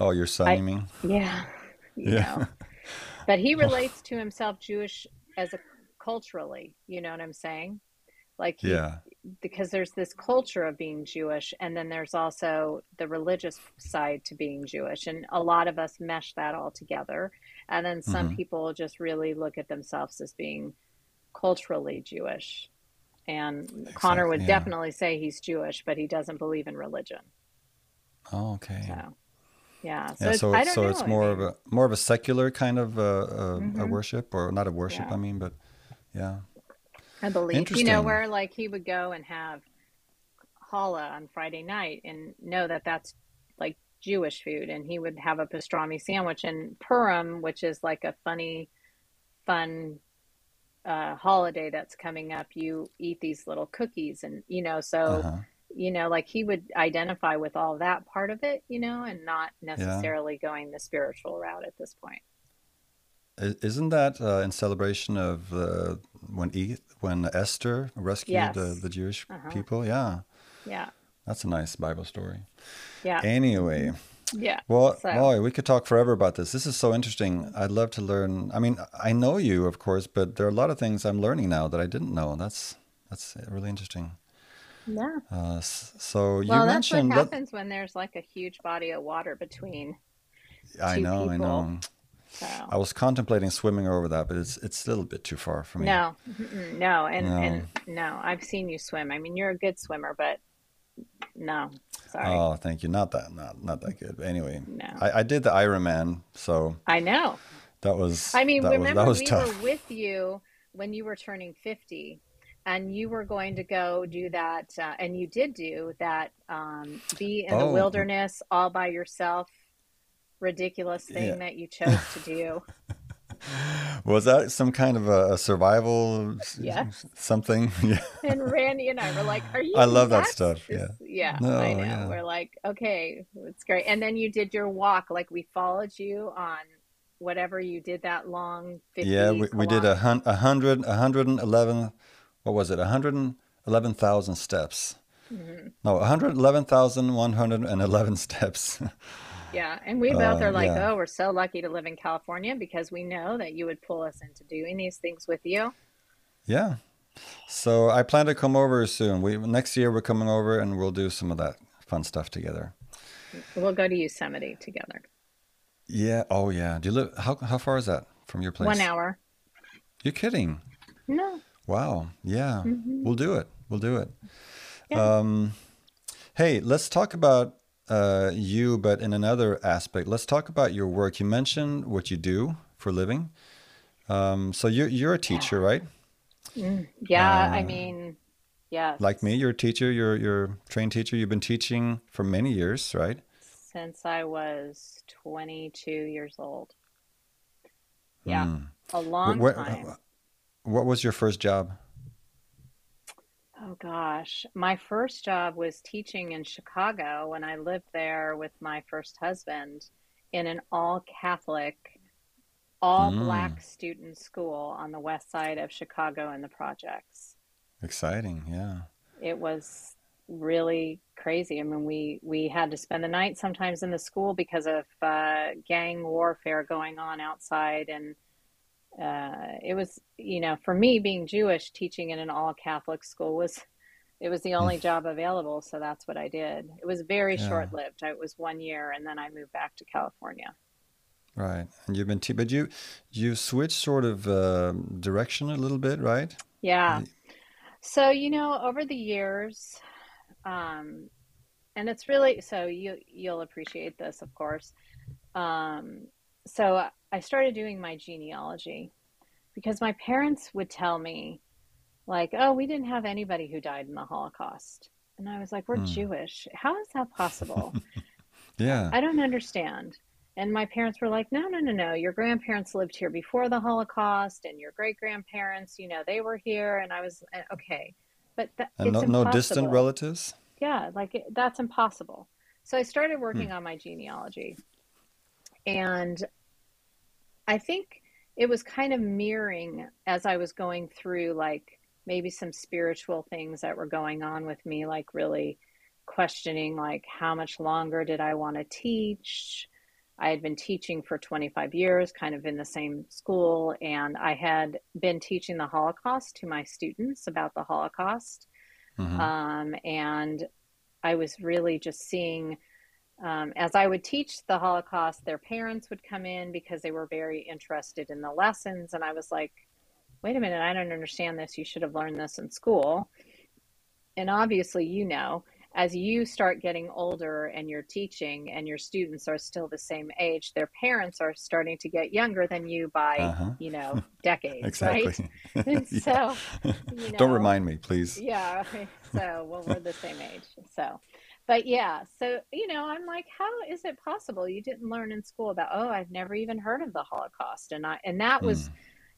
Speaker 1: Oh, your son, I, you mean?
Speaker 2: Yeah. You yeah. know. But he relates to himself Jewish as a culturally, you know what I'm saying? Like he,
Speaker 1: yeah.
Speaker 2: Because there's this culture of being Jewish and then there's also the religious side to being Jewish and a lot of us mesh that all together and then some mm-hmm. people just really look at themselves as being culturally Jewish. And exactly, Connor would yeah. definitely say he's Jewish, but he doesn't believe in religion.
Speaker 1: Oh, okay.
Speaker 2: So, yeah. So,
Speaker 1: yeah,
Speaker 2: it's,
Speaker 1: so,
Speaker 2: so
Speaker 1: it's more of a more of a secular kind of uh, uh, mm-hmm. a worship, or not a worship. Yeah. I mean, but yeah.
Speaker 2: I believe you know where like he would go and have challah on Friday night and know that that's like Jewish food, and he would have a pastrami sandwich. And Purim, which is like a funny, fun uh, holiday that's coming up, you eat these little cookies, and you know, so uh-huh. you know, like he would identify with all that part of it, you know, and not necessarily yeah. going the spiritual route at this point.
Speaker 1: Isn't that uh, in celebration of uh, when e- when Esther rescued
Speaker 2: yes.
Speaker 1: the, the Jewish
Speaker 2: uh-huh.
Speaker 1: people? Yeah.
Speaker 2: Yeah.
Speaker 1: That's a nice Bible story.
Speaker 2: Yeah.
Speaker 1: Anyway,
Speaker 2: Yeah.
Speaker 1: well,
Speaker 2: So-
Speaker 1: boy, we could talk forever about this. This is so interesting. I'd love to learn. I mean, I know you, of course, but there are a lot of things I'm learning now that I didn't know. That's that's really interesting.
Speaker 2: Yeah.
Speaker 1: Uh, so you
Speaker 2: Well, that's what
Speaker 1: mentioned.
Speaker 2: happens when there's like a huge body of water between.
Speaker 1: I know, I know.
Speaker 2: So
Speaker 1: I was contemplating swimming over that, but it's it's a little bit too far for me.
Speaker 2: no, no, and
Speaker 1: No.
Speaker 2: and no, I've seen you swim. I mean, you're a good swimmer, but no, sorry,
Speaker 1: Oh, thank you. Not that, not not that good. But anyway,
Speaker 2: no.
Speaker 1: I, I did the Ironman, so
Speaker 2: I know.
Speaker 1: that was.
Speaker 2: I mean,
Speaker 1: that was,
Speaker 2: remember
Speaker 1: that was
Speaker 2: we
Speaker 1: tough.
Speaker 2: were with you when you were turning 50 and you were going to go do that uh, and you did do that um, be in the
Speaker 1: Oh.
Speaker 2: wilderness all by yourself ridiculous thing
Speaker 1: Yeah.
Speaker 2: that you chose to do.
Speaker 1: Was that some kind of a, survival
Speaker 2: Yes.
Speaker 1: something? Yeah.
Speaker 2: And Randy and I were like, "Are you?"
Speaker 1: I love that stuff,
Speaker 2: This- yeah,
Speaker 1: No,
Speaker 2: I know.
Speaker 1: yeah.
Speaker 2: We're like, "Okay, it's great." And then you did your walk. Like we followed you on whatever you did that long. 50
Speaker 1: Yeah, we, we did a,
Speaker 2: kilometers.
Speaker 1: hun- a hundred, a hundred and eleven, what was it? A hundred and eleven thousand steps.
Speaker 2: Mhm.
Speaker 1: No, a hundred eleven thousand one hundred and eleven steps.
Speaker 2: Yeah, and we both
Speaker 1: Uh,
Speaker 2: are like,
Speaker 1: yeah.
Speaker 2: "Oh, we're so lucky to live in California because we know that you would pull us into doing these things with you."
Speaker 1: yeah. So I plan to come over soon. We next year we're coming over and we'll do some of that fun stuff together.
Speaker 2: We'll go to Yosemite together.
Speaker 1: Yeah. Oh yeah. Do you live? How how far is that from your place?
Speaker 2: One hour.
Speaker 1: You're kidding?
Speaker 2: No.
Speaker 1: Wow. Yeah.
Speaker 2: Mhm.
Speaker 1: We'll do it. We'll do it.
Speaker 2: Yeah.
Speaker 1: Um, hey, let's talk about uh, you, but in another aspect. Let's talk about your work. You mentioned what you do for a living. Um, so you're you're a teacher, right?
Speaker 2: Mm, Yeah, I
Speaker 1: Uh,
Speaker 2: mean, yeah.
Speaker 1: Like me, you're a teacher. You're you're a trained teacher. You've been teaching for many years, right?
Speaker 2: Since I was 22 years old. Yeah,
Speaker 1: Hmm.
Speaker 2: a long
Speaker 1: Wh- wh-
Speaker 2: time.
Speaker 1: What was your first job?
Speaker 2: Oh gosh, my first job was teaching in Chicago when I lived there with my first husband in an all Catholic, all
Speaker 1: Mm.
Speaker 2: black student school on the west side of Chicago in the projects.
Speaker 1: Exciting. Yeah.
Speaker 2: It was really crazy. I mean, we we had to spend the night sometimes in the school because of uh, gang warfare going on outside, and uh, it was, you know, for me being Jewish, teaching in an all Catholic school was it was the only job available, so that's what I did. It was very
Speaker 1: Yeah.
Speaker 2: short lived. It was one year, and then I moved back to California.
Speaker 1: Right. And you've been, te- but you you switched sort of um direction a little bit, right?
Speaker 2: Yeah. So, you know, over the years, um, and it's really so you you'll appreciate this, of course. Um, so I started doing my genealogy because my parents would tell me, like, "Oh, we didn't have anybody who died in the Holocaust," and I was like, "We're
Speaker 1: Hmm.
Speaker 2: Jewish. How is that possible?
Speaker 1: Yeah.
Speaker 2: I don't understand." And my parents were like, "No, no, no, no. Your grandparents lived here before the Holocaust, and your great grandparents, you know, they were here." And I was uh, okay, but that,
Speaker 1: And no no distant relatives?
Speaker 2: Yeah, like it, that's impossible. So I started working on my genealogy. And I think it was kind of mirroring as I was going through, like maybe some spiritual things that were going on with me, like really questioning, like, how much longer did I want to teach? I had been teaching for 25 years, kind of in the same school, and I had been teaching the Holocaust to my students about the Holocaust.
Speaker 1: Mhm.
Speaker 2: Um, and I was really just seeing, um, as I would teach the Holocaust, their parents would come in because they were very interested in the lessons. And I was like, wait a minute, I don't understand this. You should have learned this in school. And obviously, you know, as you start getting older and you're teaching and your students are still the same age, their parents are starting to get younger than you by,
Speaker 1: Uh-huh.
Speaker 2: you know, decades,
Speaker 1: Exactly.
Speaker 2: right? So, you
Speaker 1: Don't remind me, please.
Speaker 2: yeah. So, well, we're the same age. So, but yeah. So, you know, I'm like, how is it possible you didn't learn in school about, oh, I've never even heard of the Holocaust. And I, and that was,
Speaker 1: Mm.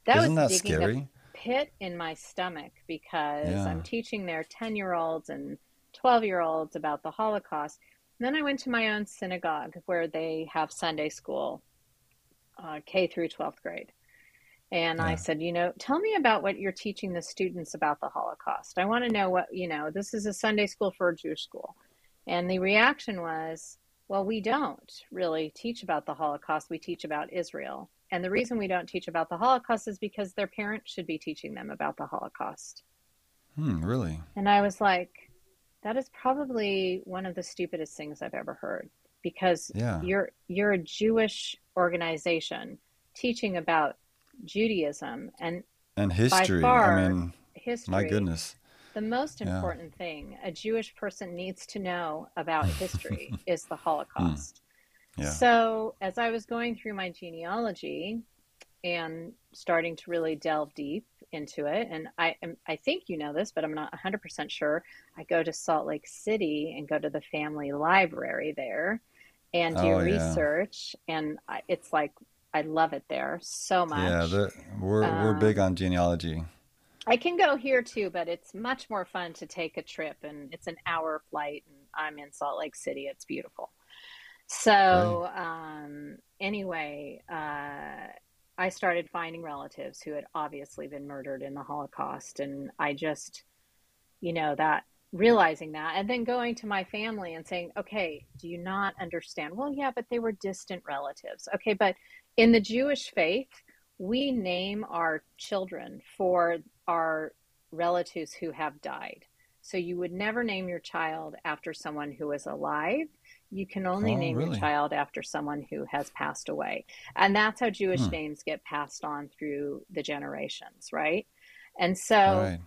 Speaker 2: that
Speaker 1: Isn't that
Speaker 2: was digging a pit in my stomach because
Speaker 1: Yeah.
Speaker 2: I'm teaching their 10 year olds and 12 year olds about the Holocaust. And then I went to my own synagogue where they have Sunday school, uh, K through 12th grade. And I said, you know, tell me about what you're teaching the students about the Holocaust. I want to know what, you know, this is a Sunday school for a Jewish school. And the reaction was, well, we don't really teach about the Holocaust. We teach about Israel. And the reason we don't teach about the Holocaust is because their parents should be teaching them about the Holocaust.
Speaker 1: Hmm, really?
Speaker 2: And I was like, that is probably one of the stupidest things I've ever heard because
Speaker 1: Yeah.
Speaker 2: you're you're a Jewish organization teaching about Judaism and
Speaker 1: And history. I
Speaker 2: far
Speaker 1: mean, my goodness.
Speaker 2: The most
Speaker 1: Yeah.
Speaker 2: important thing a Jewish person needs to know about history is the. Holocaust.
Speaker 1: Yeah.
Speaker 2: So, as I was going through my genealogy and starting to really delve deep into it, and I am, I think you know this, but I'm not 100% sure. I go to Salt Lake City and go to the family library there and do
Speaker 1: Oh, yeah.
Speaker 2: research, and I, it's like I love it there so
Speaker 1: Yeah,
Speaker 2: much.
Speaker 1: the, we're we're big
Speaker 2: Um,
Speaker 1: on genealogy.
Speaker 2: I can go here too, but it's much more fun to take a trip, and it's an hour flight, and I'm in Salt Lake City. It's beautiful. So, um, anyway, uh, I started finding relatives who had obviously been murdered in the Holocaust, and I just, you know, that realizing that, and then going to my family and saying, okay, do you not understand? Well, yeah, but they were distant relatives. Okay, but in the Jewish faith, we name our children for our relatives who have died. So you would never name your child after someone who is alive. You can only
Speaker 1: Oh,
Speaker 2: name your child after someone who has passed away. And that's how Jewish
Speaker 1: Hmm.
Speaker 2: names get passed on through the generations, right? And so,
Speaker 1: Right.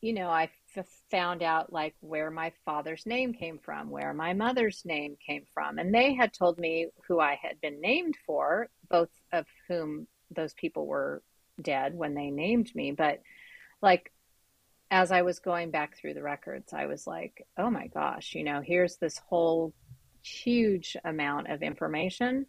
Speaker 2: you know, I f- found out like where my father's name came from, where my mother's name came from. And they had told me who I had been named for, both of whom those people were dead when they named me. But like, as I was going back through the records, I was like, oh my gosh, you know, here's this whole huge amount of information.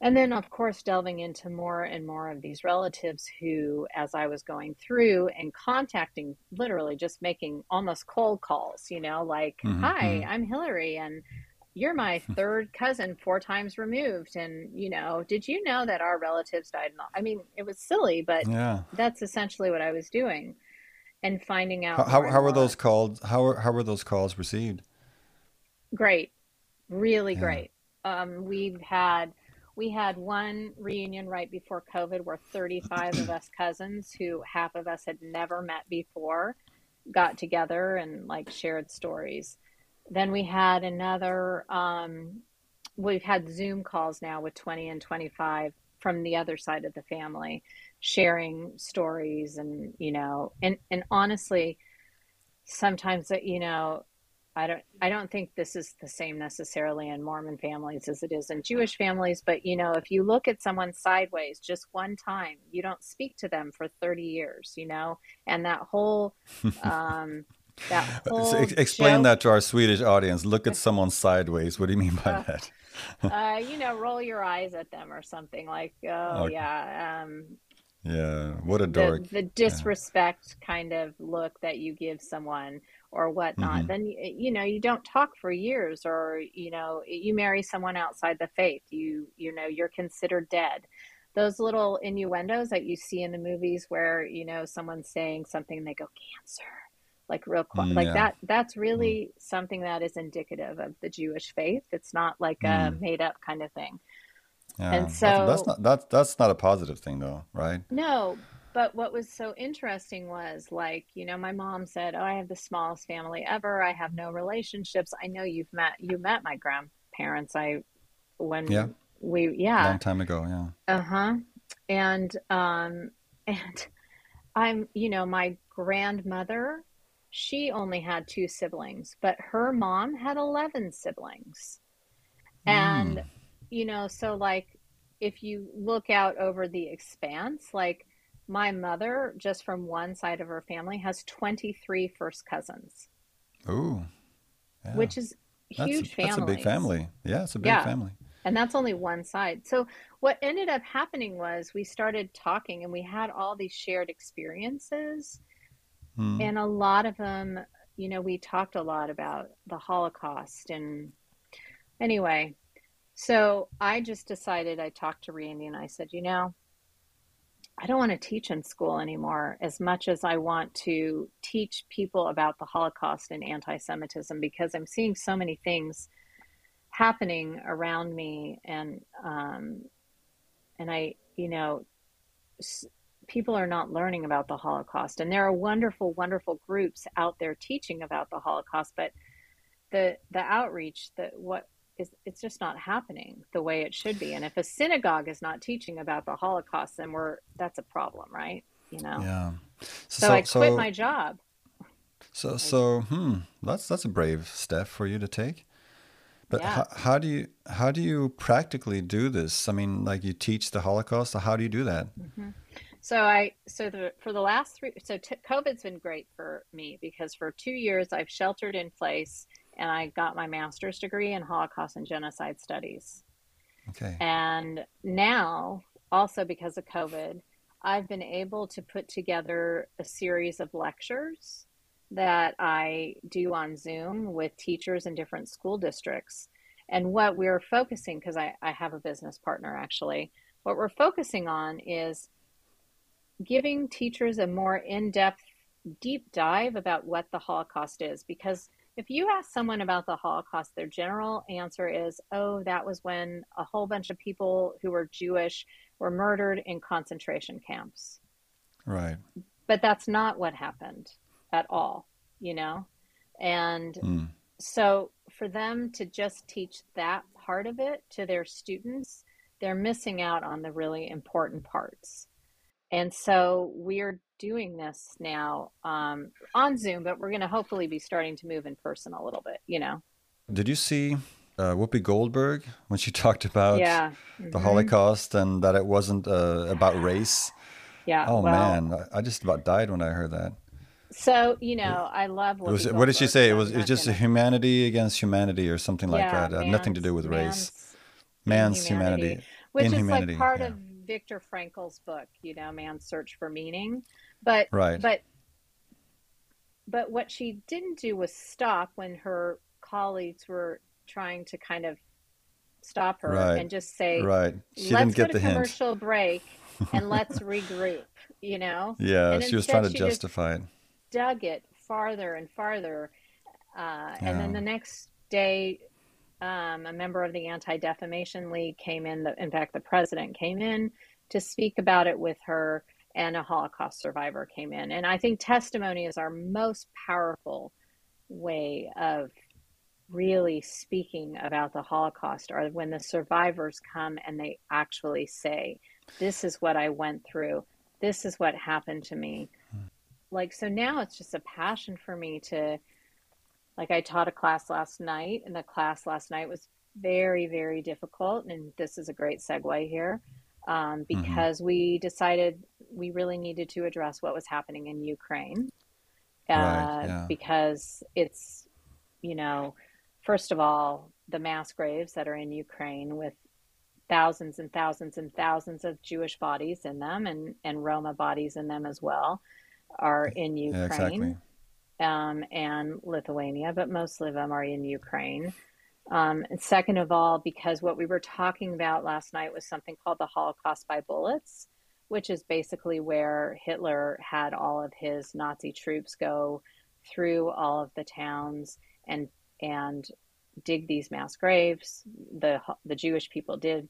Speaker 2: And then, of course, delving into more and more of these relatives who, as I was going through and contacting, literally just making almost cold calls, you know, like,
Speaker 1: hmm
Speaker 2: hi,
Speaker 1: hmm
Speaker 2: I'm Hilary, and you're my third cousin, four times removed. And, you know, did you know that our relatives died? in the-" I mean, it was silly, but
Speaker 1: Yeah.
Speaker 2: that's essentially what I was doing and finding out
Speaker 1: how how were those called? How were how were those calls received?
Speaker 2: Great, really
Speaker 1: Yeah.
Speaker 2: great. Um, we've had we had one reunion right before COVID where 35 of us cousins who half of us had never met before got together and like shared stories. Then we had another um, we've had Zoom calls now with 20 and 25 from the other side of the family sharing stories and you know and and honestly sometimes that you know I don't I don't think this is the same necessarily in Mormon families as it is in Jewish families, but you know, if you look at someone sideways just one time, you don't speak to them for 30 years, you know? And that whole um that
Speaker 1: So ex- explain
Speaker 2: joke
Speaker 1: that to our Swedish audience. Look at someone sideways. What do you mean by
Speaker 2: uh,
Speaker 1: that?
Speaker 2: uh you know, roll your eyes at them or something like, oh
Speaker 1: Okay.
Speaker 2: yeah, um
Speaker 1: Yeah. What a
Speaker 2: the
Speaker 1: dork.
Speaker 2: the
Speaker 1: Yeah.
Speaker 2: disrespect kind of look that you give someone or whatnot
Speaker 1: hmm
Speaker 2: then you know you don't talk for years or you know you marry someone outside the faith you you know you're considered dead those little innuendos that you see in the movies where you know someone's saying something and they go cancer like real quick
Speaker 1: Mm,
Speaker 2: like that that's
Speaker 1: Mm,
Speaker 2: really something that is indicative of the jewish faith it's not like a
Speaker 1: mm.
Speaker 2: made up kind of thing
Speaker 1: Yeah.
Speaker 2: and
Speaker 1: That's that's not that's that's not a positive thing though, right?
Speaker 2: No, but what was so interesting was like, you know, my mom said, "Oh, I have the smallest family ever. I have no relationships. I know you've met you met my grandparents. I when Yeah. we yeah,
Speaker 1: Long time ago. Yeah.
Speaker 2: uh-huh. And um and I'm, you know, my grandmother, she only had two siblings, but her mom had 11 siblings. And
Speaker 1: Mm.
Speaker 2: you know, so like if you look out over the expanse, like my mother, just from one side of her family, has 23 first cousins,
Speaker 1: Ooh. Yeah.
Speaker 2: which is huge
Speaker 1: that's a big family. Yeah, it's a big
Speaker 2: Yeah.
Speaker 1: family.
Speaker 2: And that's only one side. So what ended up happening was we started talking and we had all these shared experiences.
Speaker 1: Mm.
Speaker 2: And a lot of them, you know, we talked a lot about the Holocaust. And anyway, so I just decided, I talked to Randy and I said, you know, I don't want to teach in school anymore as much as I want to teach people about the Holocaust and anti Semitism because I'm seeing so many things happening around me. And, um, and I, you know, people are not learning about the Holocaust. And there are wonderful, wonderful groups out there teaching about the Holocaust, but the, the outreach that what is it's just not happening the way it should be. And if a synagogue is not teaching about the Holocaust, then we're that's a problem, right? You know.
Speaker 1: Yeah.
Speaker 2: So, so I quit so, my job.
Speaker 1: So so hmm, that's that's a brave step for you to take. But yeah. how, how do you how do you practically do this? I mean, like you teach the Holocaust. So how do you do that?
Speaker 2: Mm-hmm. So I so the for the last three so t- COVID's been great for me because for two years I've sheltered in place and I got my master's degree in Holocaust and Genocide Studies.
Speaker 1: Okay.
Speaker 2: And now, also because of COVID, I've been able to put together a series of lectures that I do on Zoom with teachers in different school districts. And what we're focusing, because I, I have a business partner actually, what we're focusing on is giving teachers a more in depth, deep dive about what the Holocaust is. Because if you ask someone about the Holocaust, their general answer is, oh, that was when a whole bunch of people who were Jewish were murdered in concentration camps.
Speaker 1: Right.
Speaker 2: But that's not what happened at all, you know? And mm. so for them to just teach that part of it to their students, they're missing out on the really important parts. And so we're doing this now um, on Zoom, but we're going to hopefully be starting to move in person a little bit, you know.
Speaker 1: Did you see uh, Whoopi Goldberg when she talked about
Speaker 2: yeah. mm-hmm.
Speaker 1: the Holocaust and that it wasn't uh, about race?
Speaker 2: Yeah.
Speaker 1: Oh, well, man. I just about died when I heard that.
Speaker 2: So, you know, I love Whoopi
Speaker 1: was,
Speaker 2: What
Speaker 1: did she say? It was, it was just gonna... humanity against humanity or something like that. Uh, nothing to do with race. Man's, humanity. humanity.
Speaker 2: Which
Speaker 1: inhumanity.
Speaker 2: is like part
Speaker 1: yeah.
Speaker 2: of Viktor Frankl's book, you know, Man's Search for Meaning. But
Speaker 1: right.
Speaker 2: but but what she didn't do was stop when her colleagues were trying to kind of stop her
Speaker 1: right.
Speaker 2: and just say,
Speaker 1: right. She
Speaker 2: let's
Speaker 1: didn't get
Speaker 2: go to
Speaker 1: the
Speaker 2: commercial
Speaker 1: hint.
Speaker 2: break and let's regroup, you know?
Speaker 1: Yeah,
Speaker 2: and
Speaker 1: she was trying to justify it.
Speaker 2: Dug it farther and farther. Uh, yeah. And then the next day, um, a member of the Anti Defamation League came in. The, in fact, the president came in to speak about it with her and a Holocaust survivor came in. And I think testimony is our most powerful way of really speaking about the Holocaust, or when the survivors come and they actually say, This is what I went through, this is what happened to me. Hmm. Like, so now it's just a passion for me to, like, I taught a class last night, and the class last night was very, very difficult. And this is a great segue here um, mm-hmm. because mm-hmm. we decided we really needed to address what was happening in Ukraine. Uh, right, yeah. Because it's, you know, first of all, the mass graves that are in Ukraine with thousands and thousands and thousands of Jewish bodies in them and, and Roma bodies in them as well are in Ukraine yeah, exactly. Um, and Lithuania, but mostly of them are in Ukraine. Um, and second of all, because what we were talking about last night was something called the Holocaust by bullets, which is basically where Hitler had all of his Nazi troops go through all of the towns and and dig these mass graves. The the Jewish people did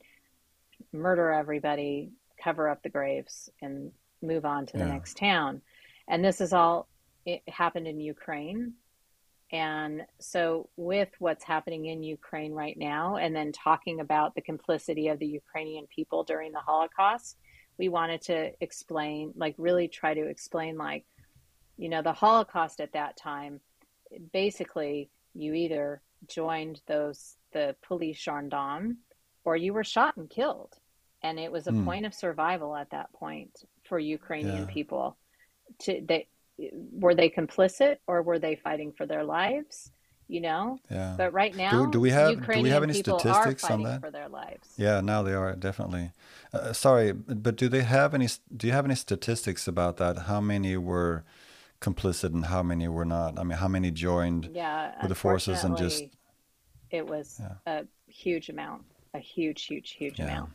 Speaker 2: murder everybody, cover up the graves, and move on to the yeah. next town. And this is all it happened in Ukraine and so, with what's happening in Ukraine right now, and then talking about the complicity of the Ukrainian people during the Holocaust, we wanted to explain, like, really try to explain, like, you know, the Holocaust at that time, basically, you either joined those, the police gendarme, or you were shot and killed. And it was a mm. point of survival at that point for Ukrainian yeah. people. To they, were they complicit or were they fighting for their lives? You know.
Speaker 1: Yeah.
Speaker 2: But right now,
Speaker 1: do, do we have
Speaker 2: Ukrainian
Speaker 1: do we have any statistics on that
Speaker 2: for their lives?
Speaker 1: Yeah, now they are definitely. Uh, sorry, but do they have any? Do you have any statistics about that? How many were complicit and how many were not? I mean, how many joined
Speaker 2: yeah,
Speaker 1: with the forces and just?
Speaker 2: It was yeah. a huge amount, a huge, huge, huge yeah. amount.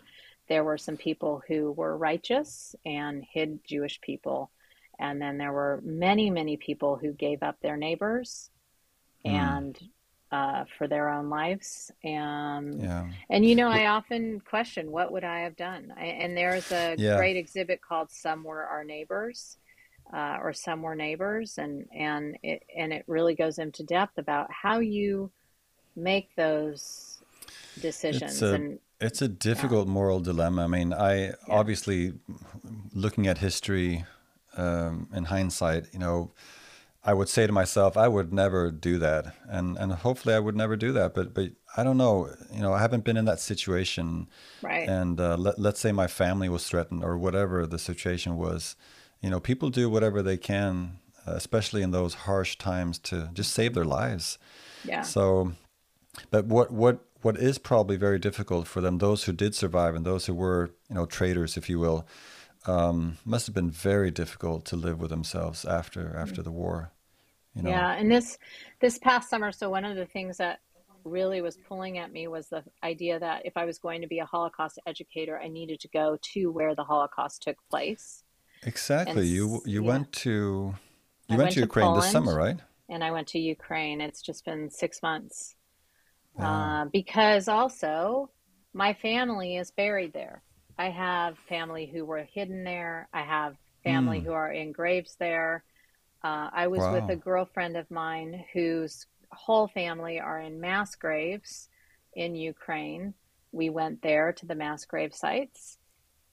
Speaker 2: there were some people who were righteous and hid Jewish people. And then there were many, many people who gave up their neighbors
Speaker 1: Mm.
Speaker 2: and uh, for their own lives. And
Speaker 1: Yeah.
Speaker 2: and you know, I often question what would I have done. I, and there's a
Speaker 1: Yeah.
Speaker 2: great exhibit called "Some Were Our Neighbors," uh, or "Some Were Neighbors," and and it and it really goes into depth about how you make those
Speaker 1: It's
Speaker 2: decisions.
Speaker 1: a
Speaker 2: And
Speaker 1: it's a
Speaker 2: yeah,
Speaker 1: difficult moral dilemma. I mean, I
Speaker 2: yeah,
Speaker 1: obviously looking at history um, in hindsight, you know, I would say to myself, I would never do that, and and hopefully I would never do that. But but I don't know, you know, I haven't been in that situation,
Speaker 2: right.
Speaker 1: and uh, let let's say my family was threatened or whatever the situation was, you know, people do whatever they can, uh, especially in those harsh times, to just save their lives.
Speaker 2: Yeah,
Speaker 1: So, but what what what is probably very difficult for them, those who did survive and those who were, you know, traitors, if you will, um, must have been very difficult to live with themselves after after the war. You know.
Speaker 2: yeah. And this this past summer, so one of the things that really was pulling at me was the idea that if I was going to be a Holocaust educator, I needed to go to where the Holocaust took place. And
Speaker 1: Exactly. You you
Speaker 2: yeah,
Speaker 1: went to you went
Speaker 2: went
Speaker 1: to Ukraine this summer, right?
Speaker 2: and I went to Ukraine. It's just been six months. Uh, because also my family is buried there. I have family who were hidden there. I have family
Speaker 1: Mm.
Speaker 2: who are in graves there. Uh, I was with a girlfriend of mine whose whole family are in mass graves in Ukraine. We went there to the mass grave sites.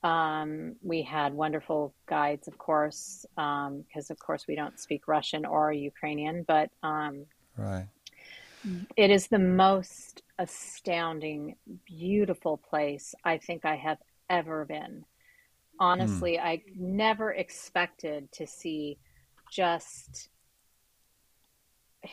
Speaker 2: Um, we had wonderful guides, of course, because of course we don't speak Russian or Ukrainian, but um,
Speaker 1: Right.
Speaker 2: it is the most astounding, beautiful place I think I have ever been.
Speaker 1: Mm.
Speaker 2: Honestly, I never expected to see just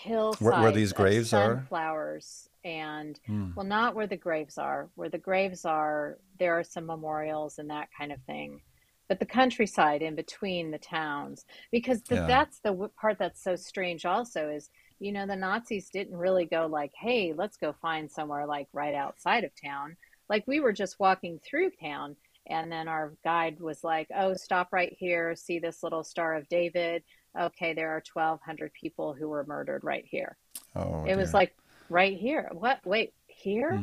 Speaker 1: Where where these graves are?
Speaker 2: flowers and,
Speaker 1: Mm.
Speaker 2: well, not where the graves are. Where the graves are, there are some memorials and that kind of thing. But the countryside in between the towns, because the,
Speaker 1: Yeah.
Speaker 2: that's the part that's so strange also is, you know, the Nazis didn't really go like, hey, let's go find somewhere like right outside of town. Like we were just walking through town and then our guide was like, oh, stop right here, see this little Star of David. Okay, there are 1,200 people who were murdered right here.
Speaker 1: Oh
Speaker 2: It was like, right here. What? Wait, here?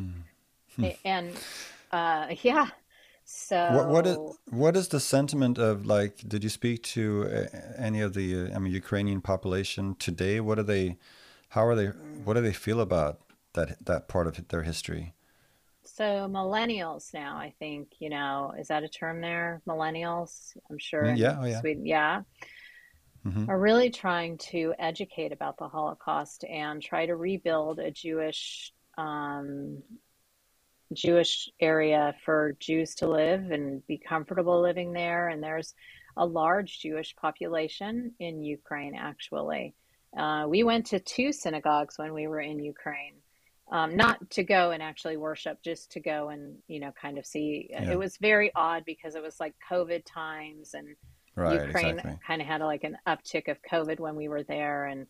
Speaker 1: Mm.
Speaker 2: And uh, yeah.
Speaker 1: What what is
Speaker 2: So,
Speaker 1: what is the sentiment of like? Did you speak to uh, any of the uh, I mean Ukrainian population today? What are they? How are they? What do they feel about that that part of their history?
Speaker 2: So millennials now, I think, you know, is that a term there? Millennials, I'm sure
Speaker 1: Mm, yeah. Oh yeah.
Speaker 2: Sweden, yeah,
Speaker 1: hmm
Speaker 2: are really trying to educate about the Holocaust and try to rebuild a Jewish um, Jewish area for Jews to live and be comfortable living there. And there's a large Jewish population in Ukraine, actually. Uh, we went to two synagogues when we were in Ukraine. Um, not to go and actually worship, just to go and, you know, kind of see. It was very odd because it was like COVID times and
Speaker 1: Right.
Speaker 2: Ukraine
Speaker 1: Exactly.
Speaker 2: kind of had like an uptick of COVID when we were there. And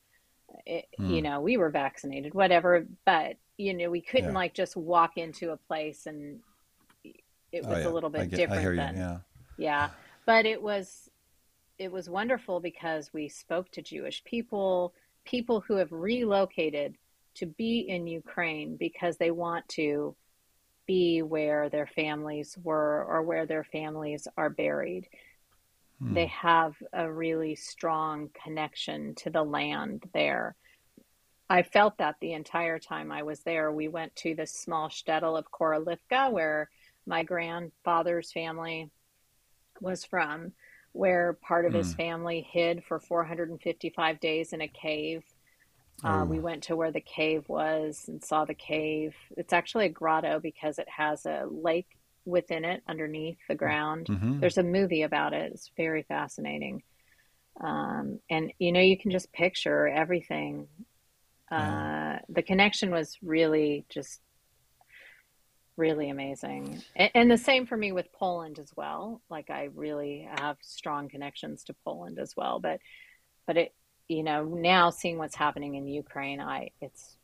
Speaker 2: it, you
Speaker 1: Mm.
Speaker 2: know, we were vaccinated, whatever, but you know, we couldn't
Speaker 1: Yeah.
Speaker 2: like just walk into a place and it
Speaker 1: Oh
Speaker 2: was a
Speaker 1: yeah.
Speaker 2: little
Speaker 1: I
Speaker 2: bit
Speaker 1: get. I hear
Speaker 2: different
Speaker 1: you.
Speaker 2: than,
Speaker 1: Yeah.
Speaker 2: yeah. But it was it was wonderful because we spoke to Jewish people, people who have relocated to be in Ukraine because they want to be where their families were or where their families are buried. They
Speaker 1: Mm.
Speaker 2: have a really strong connection to the land there. I felt that the entire time I was there. We went to this small shtetl of Korolivka, where my grandfather's family was from, where part of his
Speaker 1: Mm.
Speaker 2: family hid for 455 days in a cave. Uh, we
Speaker 1: Oh.
Speaker 2: went to where the cave was and saw the cave. It's actually a grotto because it has a lake within it underneath the ground.
Speaker 1: Mm-hmm.
Speaker 2: There's a movie about it. It's very fascinating. Um, and you know, you can just picture everything.
Speaker 1: Yeah.
Speaker 2: Uh, the connection was really just really amazing. And, and the same for me with Poland as well. Like I really have strong connections to Poland as well. But but it you know now seeing what's happening in Ukraine, I it's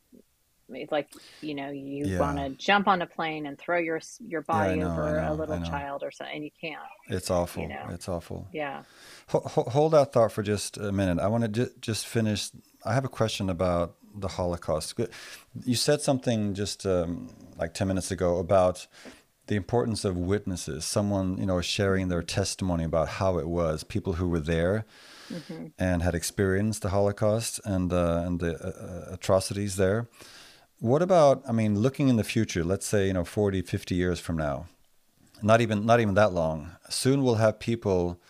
Speaker 2: it's like you know you
Speaker 1: Yeah.
Speaker 2: want to jump on a plane and throw your your
Speaker 1: Yeah,
Speaker 2: body
Speaker 1: know,
Speaker 2: over a
Speaker 1: know, I
Speaker 2: little child or something and you can't
Speaker 1: It's
Speaker 2: you
Speaker 1: awful.
Speaker 2: know
Speaker 1: It's awful.
Speaker 2: yeah
Speaker 1: Ho- ho- hold that thought for just a minute. I want to ju- just finish. I have a question about the Holocaust. You said something just um, like 10 minutes ago about the importance of witnesses, someone, you know, sharing their testimony about how it was, people who were there
Speaker 2: hmm
Speaker 1: and had experienced the Holocaust and, uh, and the uh, uh, atrocities there. What about, I mean, looking in the future, let's say, you know, 40, 50 years from now, not even, not even that long, soon we'll have people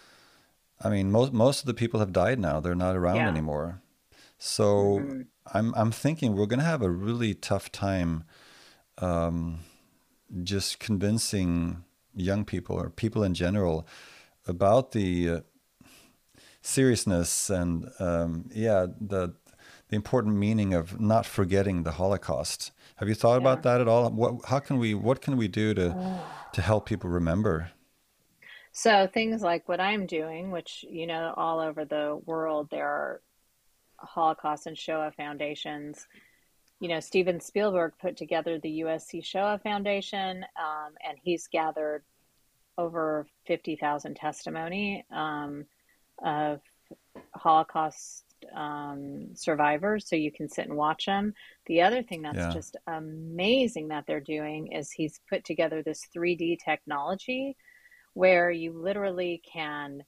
Speaker 1: I mean, most most of the people have died now. They're not around
Speaker 2: yeah
Speaker 1: anymore. So
Speaker 2: hmm
Speaker 1: I'm I'm thinking we're going to have a really tough time um, just convincing young people or people in general about the uh, seriousness and um, yeah the the important meaning of not forgetting the Holocaust. Have you thought
Speaker 2: yeah
Speaker 1: about that at all? What how can we what can we do to to help people remember?
Speaker 2: so things like what I'm doing which you know all over the world there are Holocaust and Shoah foundations you know, Steven Spielberg put together the USC Shoah Foundation, um, and he's gathered over 50,000 testimony um, of Holocaust um, survivors, so you can sit and watch them. The other thing that's
Speaker 1: Yeah.
Speaker 2: just amazing that they're doing is he's put together this 3D technology where you literally can.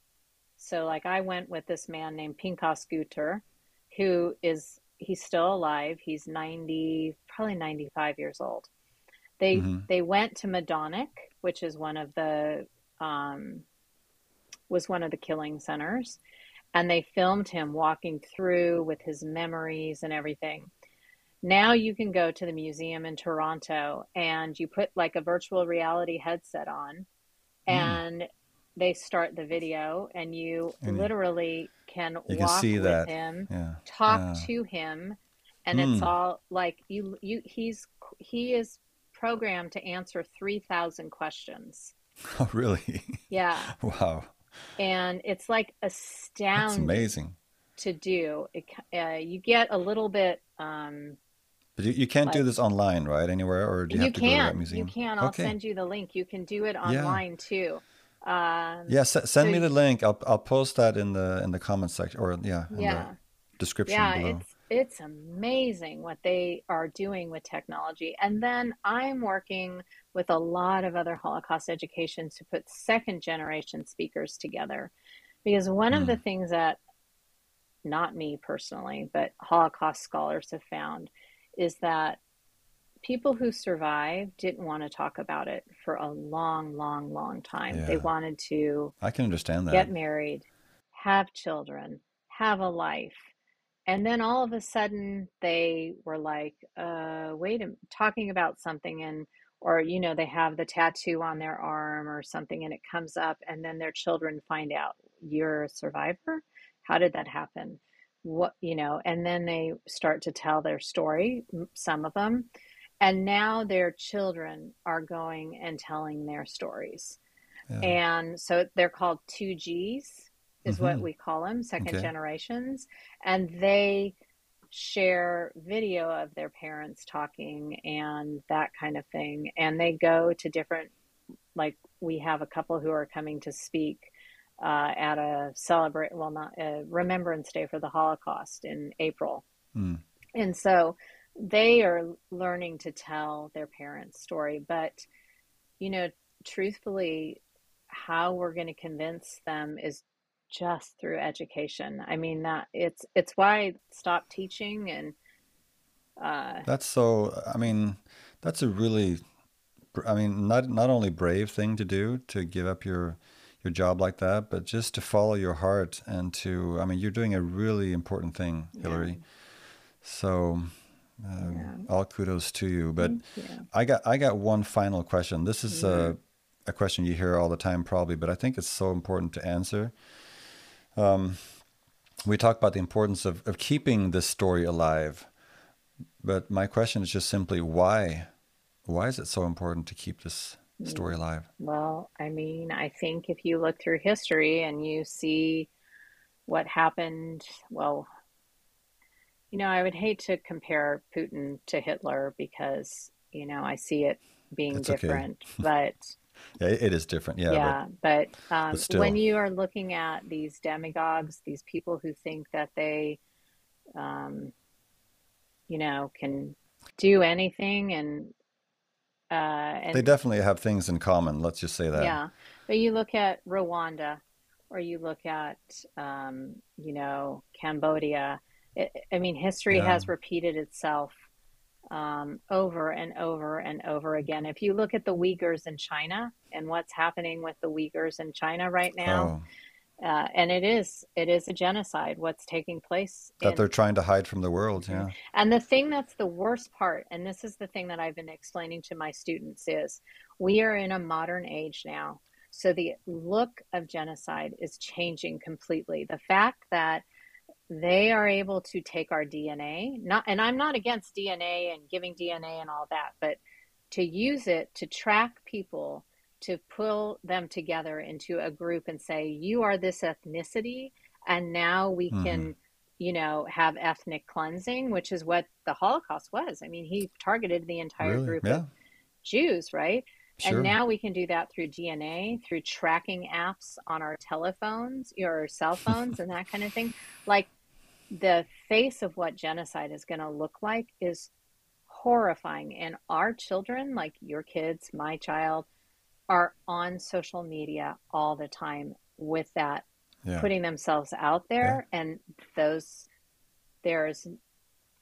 Speaker 2: So, like, I went with this man named Pinchas Gutter, who is he's still alive. He's 90, probably 95 years old. They
Speaker 1: hmm
Speaker 2: they went to Majdanek, which is one of the um, was one of the killing centers, and they filmed him walking through with his memories and everything. Now you can go to the museum in Toronto and you put like a virtual reality headset on
Speaker 1: Mm.
Speaker 2: and they start the video and you
Speaker 1: And
Speaker 2: literally can
Speaker 1: you can
Speaker 2: walk
Speaker 1: see
Speaker 2: with
Speaker 1: that.
Speaker 2: him
Speaker 1: Yeah.
Speaker 2: talk
Speaker 1: Yeah.
Speaker 2: to him and it's
Speaker 1: Mm.
Speaker 2: all like you you he's he is programmed to answer 3000 questions
Speaker 1: Oh, really?
Speaker 2: yeah
Speaker 1: Wow.
Speaker 2: And it's like
Speaker 1: That's
Speaker 2: astounding
Speaker 1: amazing.
Speaker 2: to do it, uh, you get a little bit um
Speaker 1: But you, you can't do this online, right? Anywhere, or do you
Speaker 2: you
Speaker 1: have to go to that
Speaker 2: can you can i'll
Speaker 1: Okay.
Speaker 2: send you the link you can do it
Speaker 1: Yeah.
Speaker 2: online too um
Speaker 1: Yeah. S-
Speaker 2: so
Speaker 1: send me the link. I'll I'll post that in the in the comment section, or yeah, in the
Speaker 2: yeah
Speaker 1: description
Speaker 2: Yeah,
Speaker 1: below.
Speaker 2: it's it's amazing what they are doing with technology. And then I'm working with a lot of other Holocaust educations to put second generation speakers together. Because one of the
Speaker 1: Mm.
Speaker 2: things that not me personally, but Holocaust scholars have found is that people who survived didn't want to talk about it for a long, long, long time. They wanted to
Speaker 1: I can understand that.
Speaker 2: get married, have children, have a life. And then all of a sudden they were like, uh, wait a talking about something and or you know, they have the tattoo on their arm or something and it comes up and then their children find out you're a survivor. How did that happen? What, you know, and then they start to tell their story, some of them, and now their children are going and telling their stories.
Speaker 1: Yeah.
Speaker 2: And so they're called 2Gs, is what
Speaker 1: Mm-hmm.
Speaker 2: we call them, second
Speaker 1: Okay.
Speaker 2: generations. And they share video of their parents talking and that kind of thing. And they go to different, like, we have a couple who are coming to speak uh, at a celebrate, well, not a Remembrance Day for the Holocaust in April.
Speaker 1: Mm.
Speaker 2: And so they are learning to tell their parents' story. But, you know, truthfully, how we're going to convince them is just through education. I mean, that it's it's why I stopped teaching and uh,
Speaker 1: That's so. I mean, that's a really. I mean, not not only brave thing to do to give up your your job like that, but just to follow your heart and to. I mean, you're doing a really important thing,
Speaker 2: yeah,
Speaker 1: Hilary. So,
Speaker 2: yeah.
Speaker 1: um, all kudos to you. But
Speaker 2: you.
Speaker 1: I got I got one final question. This is
Speaker 2: hmm
Speaker 1: a a question you hear all the time, probably, but I think it's so important to answer. Um, we talk about the importance of, of keeping this story alive, but my question is just simply why? Why is it so important to keep this story alive?
Speaker 2: Well, I mean, I think if you look through history and you see what happened, well, you know, I would hate to compare Putin to Hitler because, you know, I see it being
Speaker 1: okay.
Speaker 2: different. But
Speaker 1: Yeah, it is different. Yeah,
Speaker 2: yeah, but
Speaker 1: but
Speaker 2: um, when you are looking at these demagogues, these people who think that they, um, you know, can do anything and uh,
Speaker 1: They definitely have things in common. Let's just say that.
Speaker 2: yeah, but you look at Rwanda or you look at, um, you know, Cambodia. It, I mean, history
Speaker 1: Yeah.
Speaker 2: has repeated itself um, over and over and over again. If you look at the Uyghurs in China and what's happening with the Uyghurs in China right now,
Speaker 1: Oh,
Speaker 2: uh, and it is it is a genocide what's taking place
Speaker 1: that they're trying to hide from the world. Yeah.
Speaker 2: and the thing that's the worst part and this is the thing that i've been explaining to my students is we are in a modern age now so the look of genocide is changing completely the fact that they are able to take our dna not and i'm not against dna and giving dna and all that but to use it to track people to pull them together into a group and say you are this ethnicity and now we
Speaker 1: hmm
Speaker 2: can you know have ethnic cleansing which is what the holocaust was. I mean he targeted the entire
Speaker 1: Really?
Speaker 2: group of jews right? And now we can do that through dna through tracking apps on our telephones or cell phones and that kind of thing. Like the face of what genocide is going to look like is horrifying and our children like your kids my child are on social media all the time with that
Speaker 1: Yeah.
Speaker 2: putting themselves out
Speaker 1: Yeah.
Speaker 2: there and those there's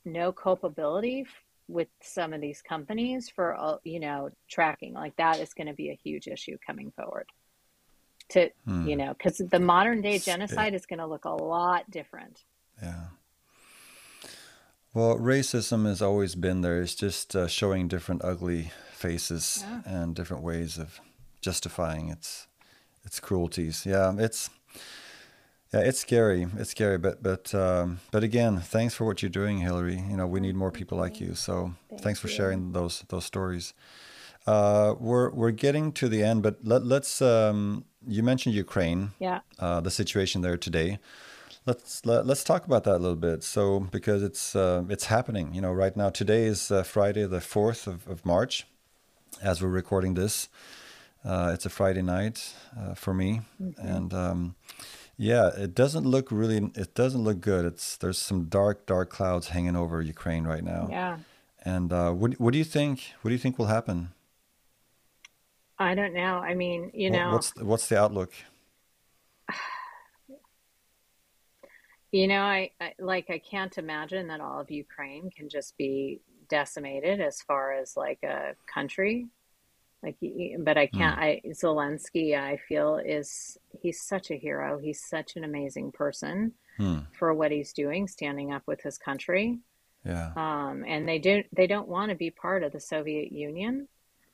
Speaker 2: no culpability with some of these companies for you know tracking like that is going to be a huge issue coming forward to you
Speaker 1: Hmm.
Speaker 2: know because the modern day genocide is going to look a lot different
Speaker 1: Yeah. Well, racism has always been there. It's just uh, showing different ugly faces
Speaker 2: yeah
Speaker 1: and different ways of justifying its its cruelties. Yeah, it's yeah, it's scary. It's scary, but but um, but again, thanks for what you're doing, Hilary. You know, we need more people like
Speaker 2: you
Speaker 1: you. So
Speaker 2: thank
Speaker 1: thanks for
Speaker 2: you
Speaker 1: sharing those those stories. Uh, we're we're getting to the end, but let, let's. Um, you mentioned Ukraine,
Speaker 2: yeah
Speaker 1: uh, the situation there today. Let's let, let's talk about that a little bit. So because it's uh, it's happening, you know, right now. Today is uh, Friday, the fourth of, of March, as we're recording this. Uh, it's a Friday night uh, for me,
Speaker 2: hmm
Speaker 1: and um, yeah, it doesn't look really. It doesn't look good. It's there's some dark, dark clouds hanging over Ukraine right now.
Speaker 2: yeah
Speaker 1: And uh, what what do you think? What do you think will happen?
Speaker 2: i don't know i mean you know
Speaker 1: what's what's the outlook?
Speaker 2: You know, I, I like I can't imagine that all of Ukraine can just be decimated as far as like a country. Like, but I can't. I Zelensky, I feel is he's such a hero. He's such an amazing person
Speaker 1: Hmm.
Speaker 2: for what he's doing, standing up with his country.
Speaker 1: Yeah.
Speaker 2: Um, and they don't they don't want to be part of the Soviet Union.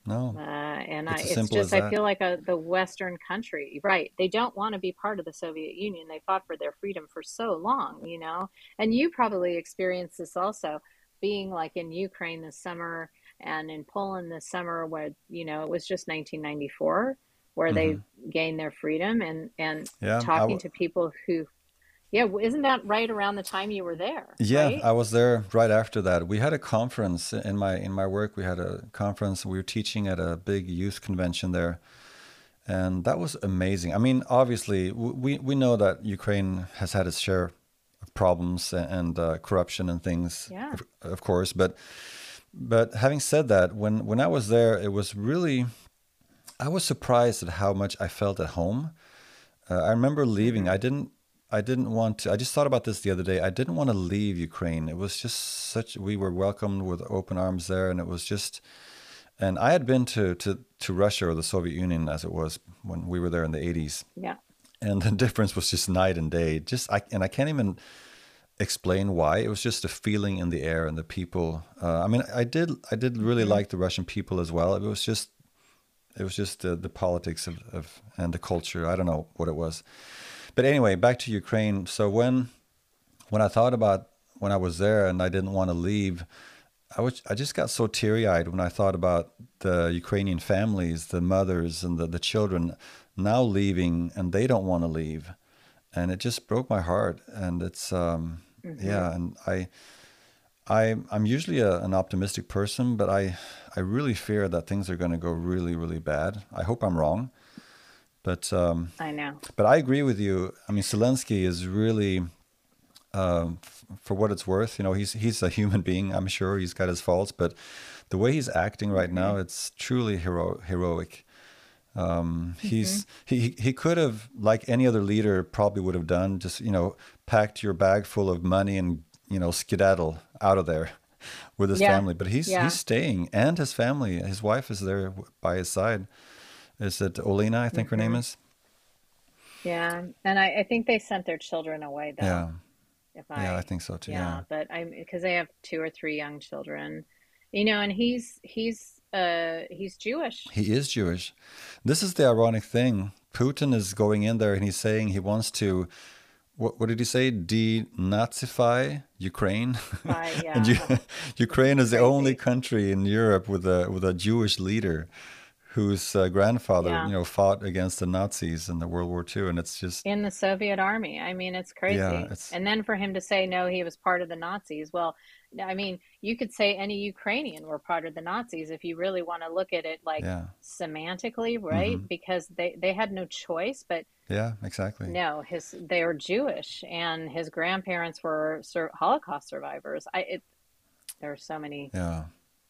Speaker 1: No.
Speaker 2: Uh, and I,
Speaker 1: It's as
Speaker 2: it's just, I feel like a, the Western country, right? They don't want to be part of the Soviet Union. They fought for their freedom for so long, you know? And you probably experienced this also, being like in Ukraine this summer and in Poland this summer, where, you know, it was just 1994 where
Speaker 1: hmm
Speaker 2: they gained their freedom and, and
Speaker 1: Yeah.
Speaker 2: Talking
Speaker 1: w-
Speaker 2: to people who, yeah, isn't that right around the time you were there,
Speaker 1: Yeah,
Speaker 2: right?
Speaker 1: I was there right after that. We had a conference in my in my work. We had a conference. We were teaching at a big youth convention there, and that was amazing. I mean, obviously, we we know that Ukraine has had its share of problems and uh, corruption and things,
Speaker 2: Yeah.
Speaker 1: of, of course. But but having said that, when when I was there, it was really I was surprised at how much I felt at home. Uh, I remember leaving.
Speaker 2: hmm
Speaker 1: I didn't. I didn't want to. I just thought about this the other day. I didn't want to leave Ukraine. It was just such. We were welcomed with open arms there, and it was just. And I had been to to to Russia or the Soviet Union as it was when we were there in the eighties,
Speaker 2: Yeah.
Speaker 1: and the difference was just night and day. Just I and I can't even explain why. It was just a feeling in the air and the people. Uh, I mean, I did I did really
Speaker 2: hmm
Speaker 1: like the Russian people as well. It was just it was just the, the politics of, of and the culture. I don't know what it was. But anyway, back to Ukraine. So when when I thought about when I was there and I didn't want to leave, I was I just got so teary eyed when I thought about the Ukrainian families, the mothers and the, the children now leaving and they don't want to leave. And it just broke my heart. And it's um
Speaker 2: hmm
Speaker 1: yeah, and I I I'm usually a, an optimistic person, but I I really fear that things are going to go really really bad. I hope I'm wrong, but um,
Speaker 2: I know.
Speaker 1: But I agree with you. I mean, Zelensky is really, um, f- for what it's worth, you know, he's he's a human being. I'm sure he's got his faults, but the way he's acting right now,
Speaker 2: Mm-hmm.
Speaker 1: it's truly hero- heroic. Um,
Speaker 2: Mm-hmm.
Speaker 1: he's he he could have, like any other leader, probably would have done, just you know, packed your bag full of money and you know, skedaddle out of there with his
Speaker 2: Yeah.
Speaker 1: family. But he's
Speaker 2: Yeah.
Speaker 1: he's staying, and his family, his wife is there by his side. Is it Olena? I think her
Speaker 2: Mm-hmm.
Speaker 1: name is.
Speaker 2: Yeah, and I, I think they sent their children away though.
Speaker 1: Yeah,
Speaker 2: If
Speaker 1: yeah, I
Speaker 2: I,
Speaker 1: think so too.
Speaker 2: yeah,
Speaker 1: Yeah.
Speaker 2: but I'm because they have two or three young children, you know, and he's he's uh he's Jewish.
Speaker 1: He is Jewish. This is the ironic thing. Putin is going in there and he's saying he wants to, what, what did he say? Denazify Ukraine.
Speaker 2: I,
Speaker 1: and you, Ukraine is the only country in Europe with a with a Jewish leader whose uh, grandfather,
Speaker 2: Yeah.
Speaker 1: you know, fought against the Nazis in the World War II. And it's just,
Speaker 2: in the Soviet army. I mean, it's crazy.
Speaker 1: yeah, it's,
Speaker 2: And then for him to say no, he was part of the Nazis. Well, I mean, you could say any Ukrainian were part of the Nazis if you really want to look at it like
Speaker 1: yeah,
Speaker 2: semantically, right?
Speaker 1: hmm
Speaker 2: Because they they had no choice, but
Speaker 1: yeah, exactly.
Speaker 2: no, his they were Jewish and his grandparents were Holocaust survivors. I it there are so many
Speaker 1: Yeah,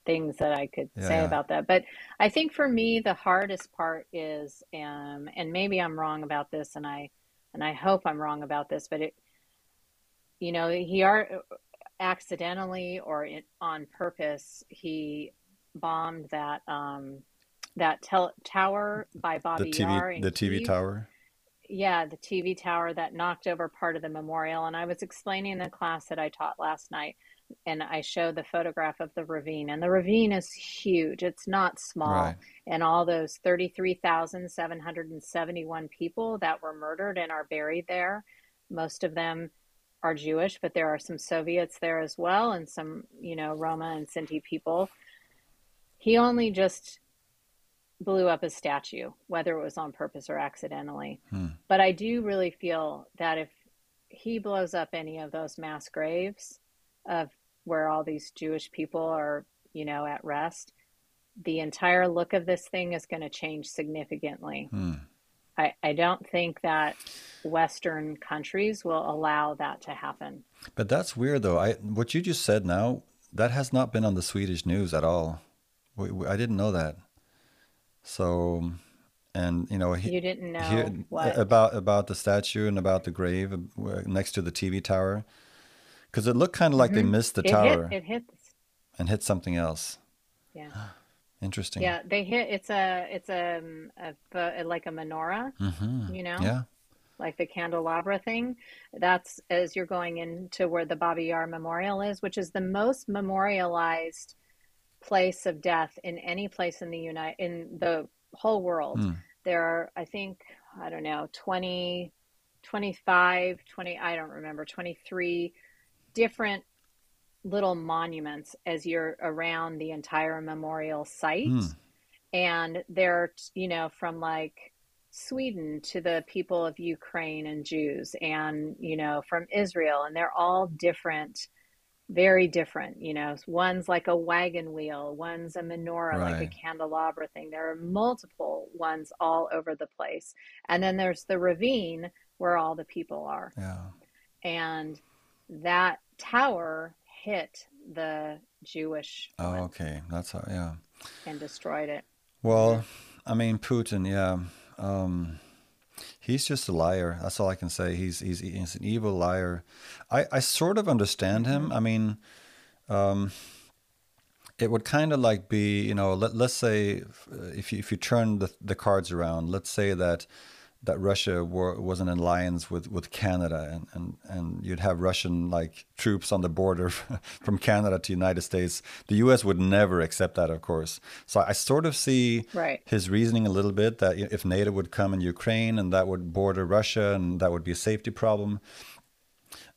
Speaker 2: things that I could
Speaker 1: yeah,
Speaker 2: say
Speaker 1: yeah.
Speaker 2: about that. But I think for me, the hardest part is, um, and maybe I'm wrong about this, and I and I hope I'm wrong about this, but it, you know, he are accidentally or it, on purpose, he bombed that um, that tel tower by
Speaker 1: The
Speaker 2: Babi
Speaker 1: TV,
Speaker 2: Yar
Speaker 1: the TV tower.
Speaker 2: Yeah, the TV tower that knocked over part of the memorial. And I was explaining in the class that I taught last night, and I showed the photograph of the ravine. And the ravine is huge, it's not small.
Speaker 1: Right.
Speaker 2: And all those 33,771 people that were murdered and are buried there, most of them are Jewish, but there are some Soviets there as well, and some, you know, Roma and Sinti people. He only just blew up a statue, whether it was on purpose or accidentally.
Speaker 1: Hmm.
Speaker 2: But I do really feel that if he blows up any of those mass graves of where all these Jewish people are, you know, at rest, the entire look of this thing is going to change significantly.
Speaker 1: Hmm.
Speaker 2: I, I don't think that Western countries will allow that to happen.
Speaker 1: But that's weird, though. I what you just said now that has not been on the Swedish news at all. We, we, I didn't know that. So, and you know, he,
Speaker 2: You didn't know what?
Speaker 1: about about the statue and about the grave uh, next to the TV tower, because it looked kind of like they
Speaker 2: hmm
Speaker 1: missed the
Speaker 2: It hit,
Speaker 1: tower
Speaker 2: it hit,
Speaker 1: and hit something else.
Speaker 2: yeah.
Speaker 1: Interesting.
Speaker 2: Yeah, they hit, it's a, it's a, a, a like a menorah,
Speaker 1: Mm-hmm.
Speaker 2: you know?
Speaker 1: Yeah.
Speaker 2: like the candelabra thing. That's as you're going into where the Babi Yar Memorial is, which is the most memorialized place of death in any place in the United in the whole world.
Speaker 1: Hmm.
Speaker 2: There are, I think, I don't know, 20, 25, 20, I don't remember, 23 different little monuments as you're around the entire memorial site.
Speaker 1: Hmm.
Speaker 2: and they're you know from like Sweden to the people of Ukraine and Jews and you know from Israel. And they're all different very different you know. One's like a wagon wheel one's a menorah like a candelabra thing. There are multiple ones all over the place. And then there's the ravine where all the people are.
Speaker 1: Yeah.
Speaker 2: and that tower hit the Jewish
Speaker 1: Oh,
Speaker 2: one
Speaker 1: okay. That's how. Yeah.
Speaker 2: and destroyed it
Speaker 1: Well, I mean, Putin. Yeah. Um, he's just a liar. That's all I can say. He's he's he's an evil liar. I I sort of understand him.
Speaker 2: hmm
Speaker 1: I mean, um, it would kind of like be, you know, let, let's say if you, if you turn the, the cards around, let's say that that Russia were, was in alliance with, with Canada and, and, and you'd have Russian like troops on the border from Canada to United States. The US would never accept that, of course. So I sort of see
Speaker 2: right
Speaker 1: his reasoning a little bit that if NATO would come in Ukraine and that would border Russia and that would be a safety problem.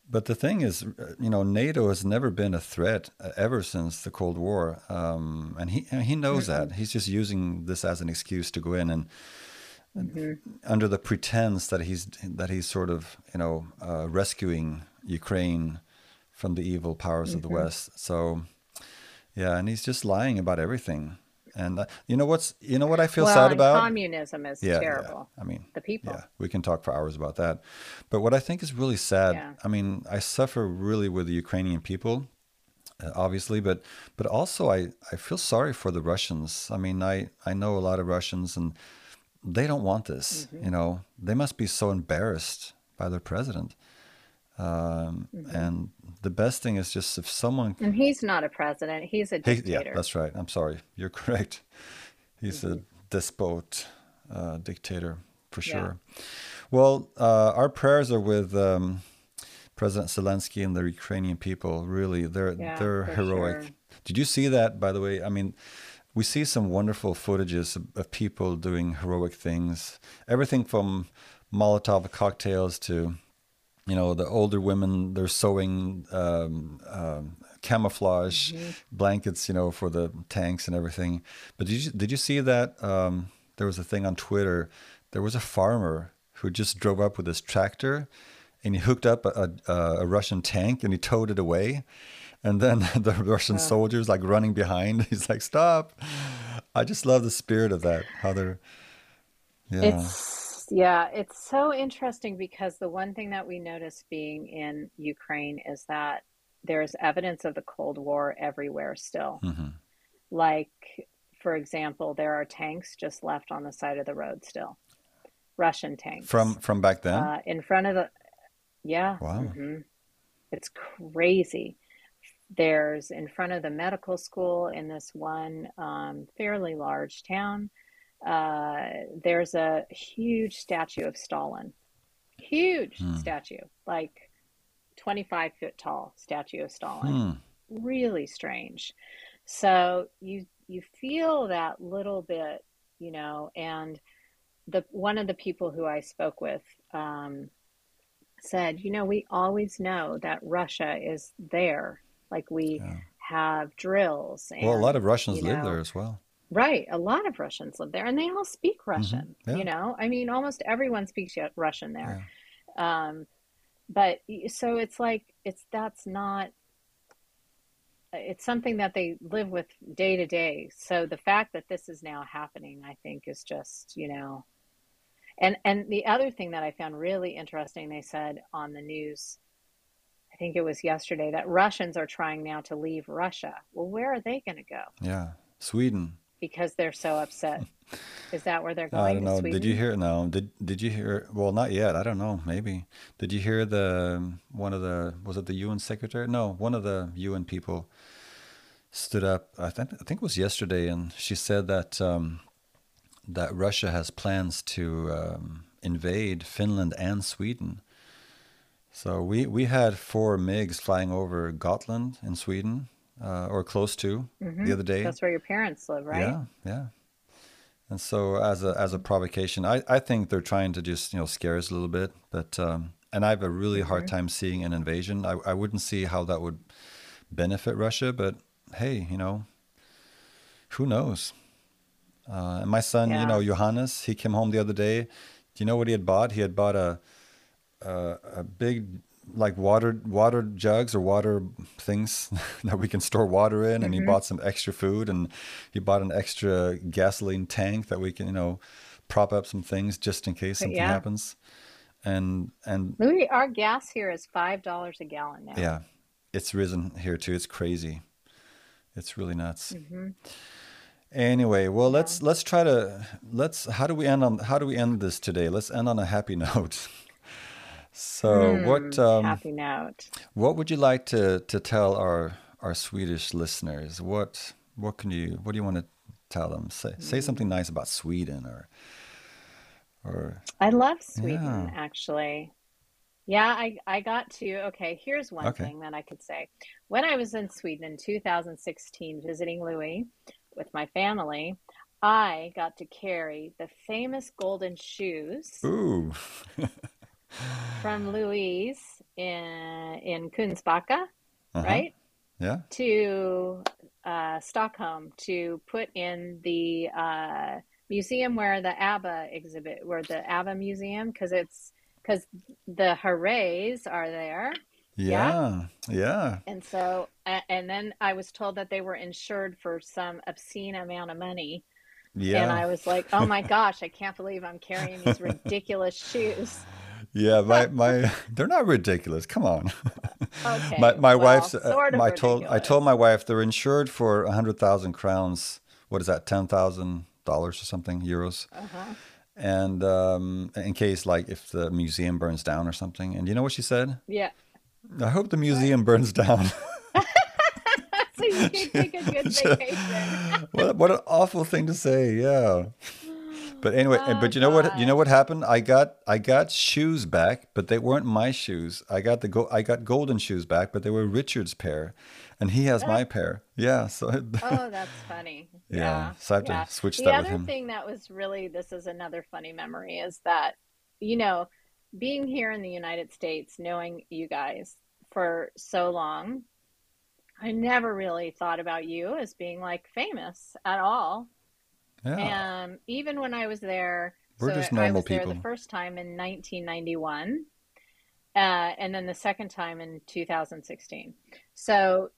Speaker 1: But the thing is, uh, you know, NATO has never been a threat uh, ever since the Cold War, um, and he and he knows
Speaker 2: Mm-mm.
Speaker 1: that. He's just using this as an excuse to go in and
Speaker 2: hmm
Speaker 1: under the pretense that he's that he's sort of you know uh, rescuing Ukraine from the evil powers of the
Speaker 2: Mm-hmm.
Speaker 1: West. So, yeah, and he's just lying about everything. And uh, you know what's you know what I feel
Speaker 2: well,
Speaker 1: sad about?
Speaker 2: communism is
Speaker 1: yeah,
Speaker 2: terrible.
Speaker 1: yeah. I mean,
Speaker 2: The people.
Speaker 1: yeah, we can talk for hours about that. But what I think is really sad,
Speaker 2: Yeah.
Speaker 1: I mean, I suffer really with the Ukrainian people, uh, obviously, but but also I, I feel sorry for the Russians. I mean, I, I know a lot of Russians and they don't want this.
Speaker 2: Mm-hmm.
Speaker 1: You know, they must be so embarrassed by their president. Um,
Speaker 2: Mm-hmm.
Speaker 1: And the best thing is just if someone
Speaker 2: And he's not a president; he's a
Speaker 1: He, yeah, that's right. I'm sorry. You're correct. He's a
Speaker 2: Mm-hmm.
Speaker 1: despot, uh, dictator, for
Speaker 2: Yeah.
Speaker 1: sure. Well, uh, our prayers are with um, President Zelensky and the Ukrainian people. Really, they're
Speaker 2: Yeah,
Speaker 1: they're heroic.
Speaker 2: sure.
Speaker 1: Did you see that? By the way, I mean, we see some wonderful footages of, of people doing heroic things. Everything from Molotov cocktails to you know the older women they're sewing um, um, camouflage blankets you know for the tanks and everything. But did you did you see that um, there was a thing on twitter? There was a farmer who just drove up with his tractor and he hooked up a, a, a russian tank and he towed it away and then the russian soldiers like running behind he's like stop i just love the spirit of that how they're yeah
Speaker 2: It's yeah, it's so interesting because the one thing that we notice being in Ukraine is that there's evidence of the Cold War everywhere still.
Speaker 1: hmm
Speaker 2: Like, for example, there are tanks just left on the side of the road still, Russian tanks.
Speaker 1: from from back then
Speaker 2: uh, in front of the, yeah,
Speaker 1: Wow.
Speaker 2: mhm. It's crazy. There's in front of the medical school in this one um, fairly large town. Uh, there's a huge statue of Stalin, huge
Speaker 1: Hmm.
Speaker 2: statue, like 25 foot tall statue of Stalin.
Speaker 1: Hmm.
Speaker 2: Really strange. So you you feel that little bit, you know, and the one of the people who I spoke with um, said, you know, we always know that Russia is there. Like we
Speaker 1: Yeah.
Speaker 2: have drills and
Speaker 1: Well, a lot of Russians
Speaker 2: you
Speaker 1: live there as well.
Speaker 2: Right. A lot of Russians live there and they all speak Russian.
Speaker 1: Mm-hmm. yeah.
Speaker 2: You know, I mean, almost everyone speaks Russian there.
Speaker 1: Yeah.
Speaker 2: Um, but so it's like, it's that's not, it's something that they live with day to day. So the fact that this is now happening, I think, is just, you know, and and the other thing that I found really interesting, they said on the news, I think it was yesterday, that Russians are trying now to leave Russia. Well, where are they going to go?
Speaker 1: Yeah. Sweden.
Speaker 2: Because they're so upset. Is that where they're going?
Speaker 1: I
Speaker 2: don't
Speaker 1: know. Did you hear? No. Did Did you hear? Well, not yet. I don't know. Maybe. Did you hear the one of the was it the UN secretary? No, one of the UN people stood up. I think I think it was yesterday, and she said that um, that Russia has plans to um, invade Finland and Sweden. So we we had four MiGs flying over Gotland in Sweden, uh, or close to the other day.
Speaker 2: That's where your parents live, right?
Speaker 1: Yeah, yeah. And so as a as a provocation, I, I think they're trying to just you know scare us a little bit. But um, and I have a really hard time seeing an invasion. I I wouldn't see how that would benefit Russia. But hey, you know, who knows? Uh, and my son, you know, Johannes, he came home the other day. Do you know what he had bought? He had bought a a, a big like water water jugs or water things that we can store water in and he bought some extra food and he bought an extra gasoline tank that we can you know prop up some things just in case something
Speaker 2: yeah.
Speaker 1: happens. And and
Speaker 2: Louis, our gas here is five dollars a gallon now.
Speaker 1: yeah. It's risen here too. It's crazy. It's really nuts. Hmm. anyway well let's let's try to let's how do we end on how do we end this today? Let's end on a happy note so what
Speaker 2: Hmm,
Speaker 1: um
Speaker 2: Happy note.
Speaker 1: What would you like to, to tell our our Swedish listeners? What what can you what do you want to tell them? Say say something nice about Sweden or or
Speaker 2: I love Sweden,
Speaker 1: Yeah.
Speaker 2: actually. Yeah, I, I got to. Okay, here's one
Speaker 1: Okay.
Speaker 2: thing that I could say. When I was in Sweden in 2016 visiting Louis with my family, I got to carry the famous golden shoes
Speaker 1: ooh
Speaker 2: from Louise in in Kungsbacka,
Speaker 1: Uh-huh.
Speaker 2: right?
Speaker 1: yeah
Speaker 2: to uh, Stockholm to put in the uh, museum where the ABBA exhibit, where the ABBA museum, because it's because the Herreys are there,
Speaker 1: Yeah. Yeah.
Speaker 2: And so, and then I was told that they were insured for some obscene amount of money. Yeah. And I was like, oh my gosh, I can't believe I'm carrying these ridiculous shoes.
Speaker 1: Yeah, my my they're not ridiculous. Come on. My
Speaker 2: Okay,
Speaker 1: my
Speaker 2: well,
Speaker 1: wife's uh,
Speaker 2: sort of
Speaker 1: my told I told my wife they're insured for a hundred thousand crowns. What is that? Ten thousand dollars or something euros.
Speaker 2: Uh-huh.
Speaker 1: And um, in case like if the museum burns down or something. And you know what she said?
Speaker 2: Yeah.
Speaker 1: I hope the museum burns down.
Speaker 2: So you can take a good vacation.
Speaker 1: what what an awful thing to say. Yeah. But anyway,
Speaker 2: Oh
Speaker 1: but you know what? You know what uh-huh. happened? I got I got shoes back, but they weren't my shoes. I got the go I got golden shoes back, but they were Richard's pair, and he has my pair. Yeah, so
Speaker 2: Oh, that's funny.
Speaker 1: Yeah,
Speaker 2: Yeah.
Speaker 1: so I have to switch
Speaker 2: The
Speaker 1: that with
Speaker 2: other
Speaker 1: him.
Speaker 2: thing that was really, this is another funny memory, is that, you know, being here in the United States, knowing you guys for so long, I never really thought about you as being like famous at all.
Speaker 1: Yeah,
Speaker 2: Um, even when I was there,
Speaker 1: we're
Speaker 2: so
Speaker 1: just
Speaker 2: I
Speaker 1: normal
Speaker 2: was there the first time in 1991, uh, and then the second time in 2016. So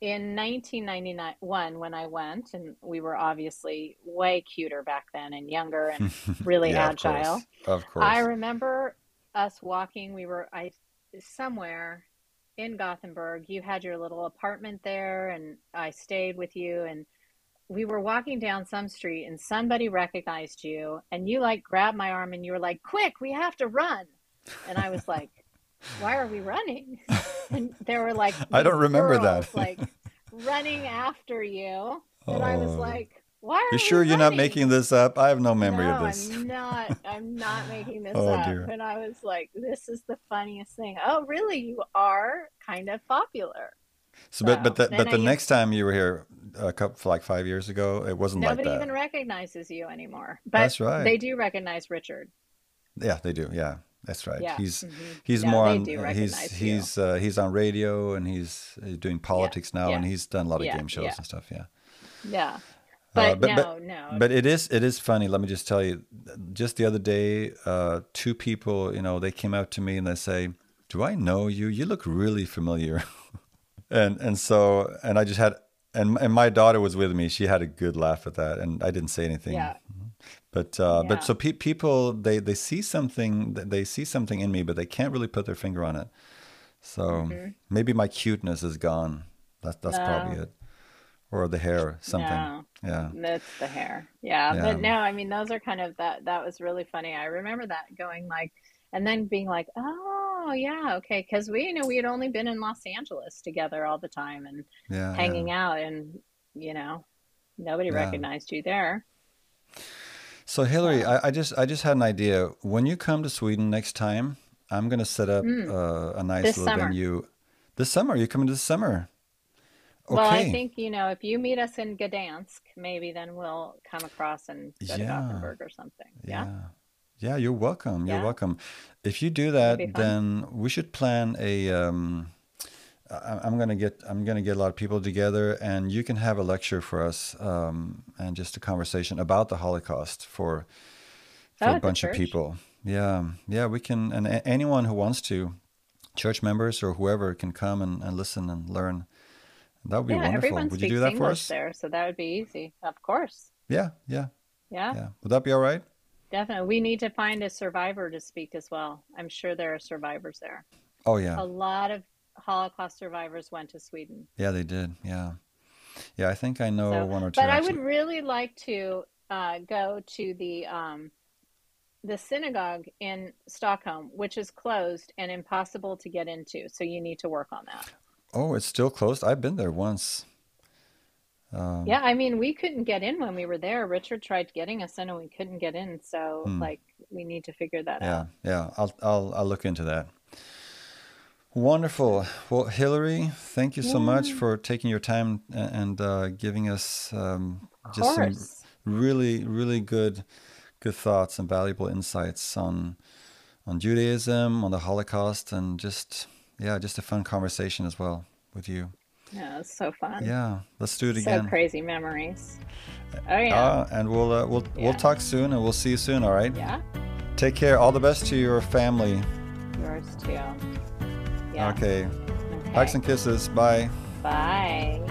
Speaker 2: in 1991, when I went, and we were obviously way cuter back then and younger and really
Speaker 1: Yeah, of
Speaker 2: agile.
Speaker 1: course, of
Speaker 2: I remember us walking. We were I somewhere in Gothenburg. You had your little apartment there, and I stayed with you. And we were walking down some street, and somebody recognized you, and you like grabbed my arm, and you were like, "Quick, we have to run!" And I was like, "Why are we running?" And there were like
Speaker 1: I don't remember that.
Speaker 2: like running after you, and I was
Speaker 1: Oh,
Speaker 2: like, "Why are you
Speaker 1: sure
Speaker 2: we
Speaker 1: you're not making this up? I have no memory
Speaker 2: No,
Speaker 1: of this.
Speaker 2: I'm not. I'm not making this
Speaker 1: Oh
Speaker 2: up.
Speaker 1: dear.
Speaker 2: And I was like, this is the funniest thing. Oh, really? You are kind of popular.
Speaker 1: So, but but the, but
Speaker 2: I
Speaker 1: the next time you were here, a couple like five years ago, it wasn't like
Speaker 2: nobody even recognizes you anymore. But
Speaker 1: That's right.
Speaker 2: they do recognize Richard.
Speaker 1: Yeah, they do. Yeah, that's right.
Speaker 2: Yeah.
Speaker 1: He's
Speaker 2: hmm
Speaker 1: he's
Speaker 2: Yeah,
Speaker 1: more on uh, he's he's uh, he's on radio and he's, he's doing
Speaker 2: Yeah.
Speaker 1: politics now and he's done a lot of
Speaker 2: Yeah.
Speaker 1: game shows
Speaker 2: Yeah.
Speaker 1: and stuff. Yeah.
Speaker 2: Yeah.
Speaker 1: Uh,
Speaker 2: But
Speaker 1: but but
Speaker 2: no, no.
Speaker 1: but it is it is funny. Let me just tell you. Just the other day, uh, two people, you know, they came out to me and they say, "Do I know you? You look really familiar." and and so and I just had and and my daughter was with me. She had a good laugh at that, and I didn't say anything.
Speaker 2: Yeah.
Speaker 1: But uh, but so pe- people they they see something they see something in me, but they can't really put their finger on it. So
Speaker 2: hmm
Speaker 1: maybe my cuteness is gone. That's that's probably it, or the hair, something.
Speaker 2: no.
Speaker 1: Yeah,
Speaker 2: That's the hair. Yeah.
Speaker 1: yeah,
Speaker 2: But no, I mean, those are kind of that. That was really funny. I remember that going like, and then being like, oh, yeah, okay. Because we, you know, we had only been in Los Angeles together all the time and
Speaker 1: yeah, yeah,
Speaker 2: hanging out, and, you know, nobody
Speaker 1: yeah.
Speaker 2: recognized you there.
Speaker 1: So
Speaker 2: Hilary,
Speaker 1: I, I just I just had an idea. When you come to Sweden next time, I'm gonna set up
Speaker 2: mm,
Speaker 1: uh, a nice
Speaker 2: this
Speaker 1: little
Speaker 2: summer.
Speaker 1: venue. This summer, you coming this summer?
Speaker 2: Well, I think, you know, if you meet us in Gdansk, maybe then we'll come across and go to
Speaker 1: Yeah,
Speaker 2: Gothenburg or something. Yeah?
Speaker 1: yeah, yeah. You're welcome. You're welcome. If you do that, then we should plan a. Um, I'm gonna get I'm gonna get a lot of people together, and you can have a lecture for us, um, and just a conversation about the Holocaust for for
Speaker 2: Oh,
Speaker 1: a bunch of people. Yeah, yeah. We can, and a- anyone who wants to, church members or whoever, can come and, and listen and learn. That would be
Speaker 2: Yeah,
Speaker 1: wonderful. Would you do that for us?
Speaker 2: there, so that would be easy. Of course.
Speaker 1: Yeah, yeah,
Speaker 2: Yeah,
Speaker 1: yeah. Would that be all right?
Speaker 2: Definitely. We need to find a survivor to speak as well. I'm sure there are survivors there.
Speaker 1: Oh yeah,
Speaker 2: A lot of Holocaust survivors went to Sweden.
Speaker 1: yeah. They did. Yeah, yeah. I think I know
Speaker 2: So,
Speaker 1: one or two
Speaker 2: but I would really like to uh, go to the um, the synagogue in Stockholm, which is closed and impossible to get into. So you need to work on that.
Speaker 1: Oh, it's still closed. I've been there once.
Speaker 2: Yeah,
Speaker 1: Um,
Speaker 2: I mean, we couldn't get in when we were there. Richard tried getting us in and we couldn't get in. So,
Speaker 1: hmm.
Speaker 2: like, we need to figure that
Speaker 1: Yeah,
Speaker 2: out.
Speaker 1: yeah. Yeah. I'll I'll I'll look into that. Wonderful. Well, Hilary, thank you so much for taking your time and uh, giving us um, just some really, really good, good thoughts and valuable insights on on Judaism, on the Holocaust, and just yeah, just a fun conversation as well with you.
Speaker 2: Yeah, it's so fun.
Speaker 1: Yeah, let's do it
Speaker 2: So
Speaker 1: again.
Speaker 2: So crazy memories. Oh, yeah.
Speaker 1: Uh, and we'll uh, we'll we'll talk soon, and we'll see you soon. All right.
Speaker 2: Yeah.
Speaker 1: Take care. All the best to your family.
Speaker 2: Yours too. Yeah.
Speaker 1: Okay.
Speaker 2: Okay.
Speaker 1: Hugs and kisses. Bye.
Speaker 2: Bye.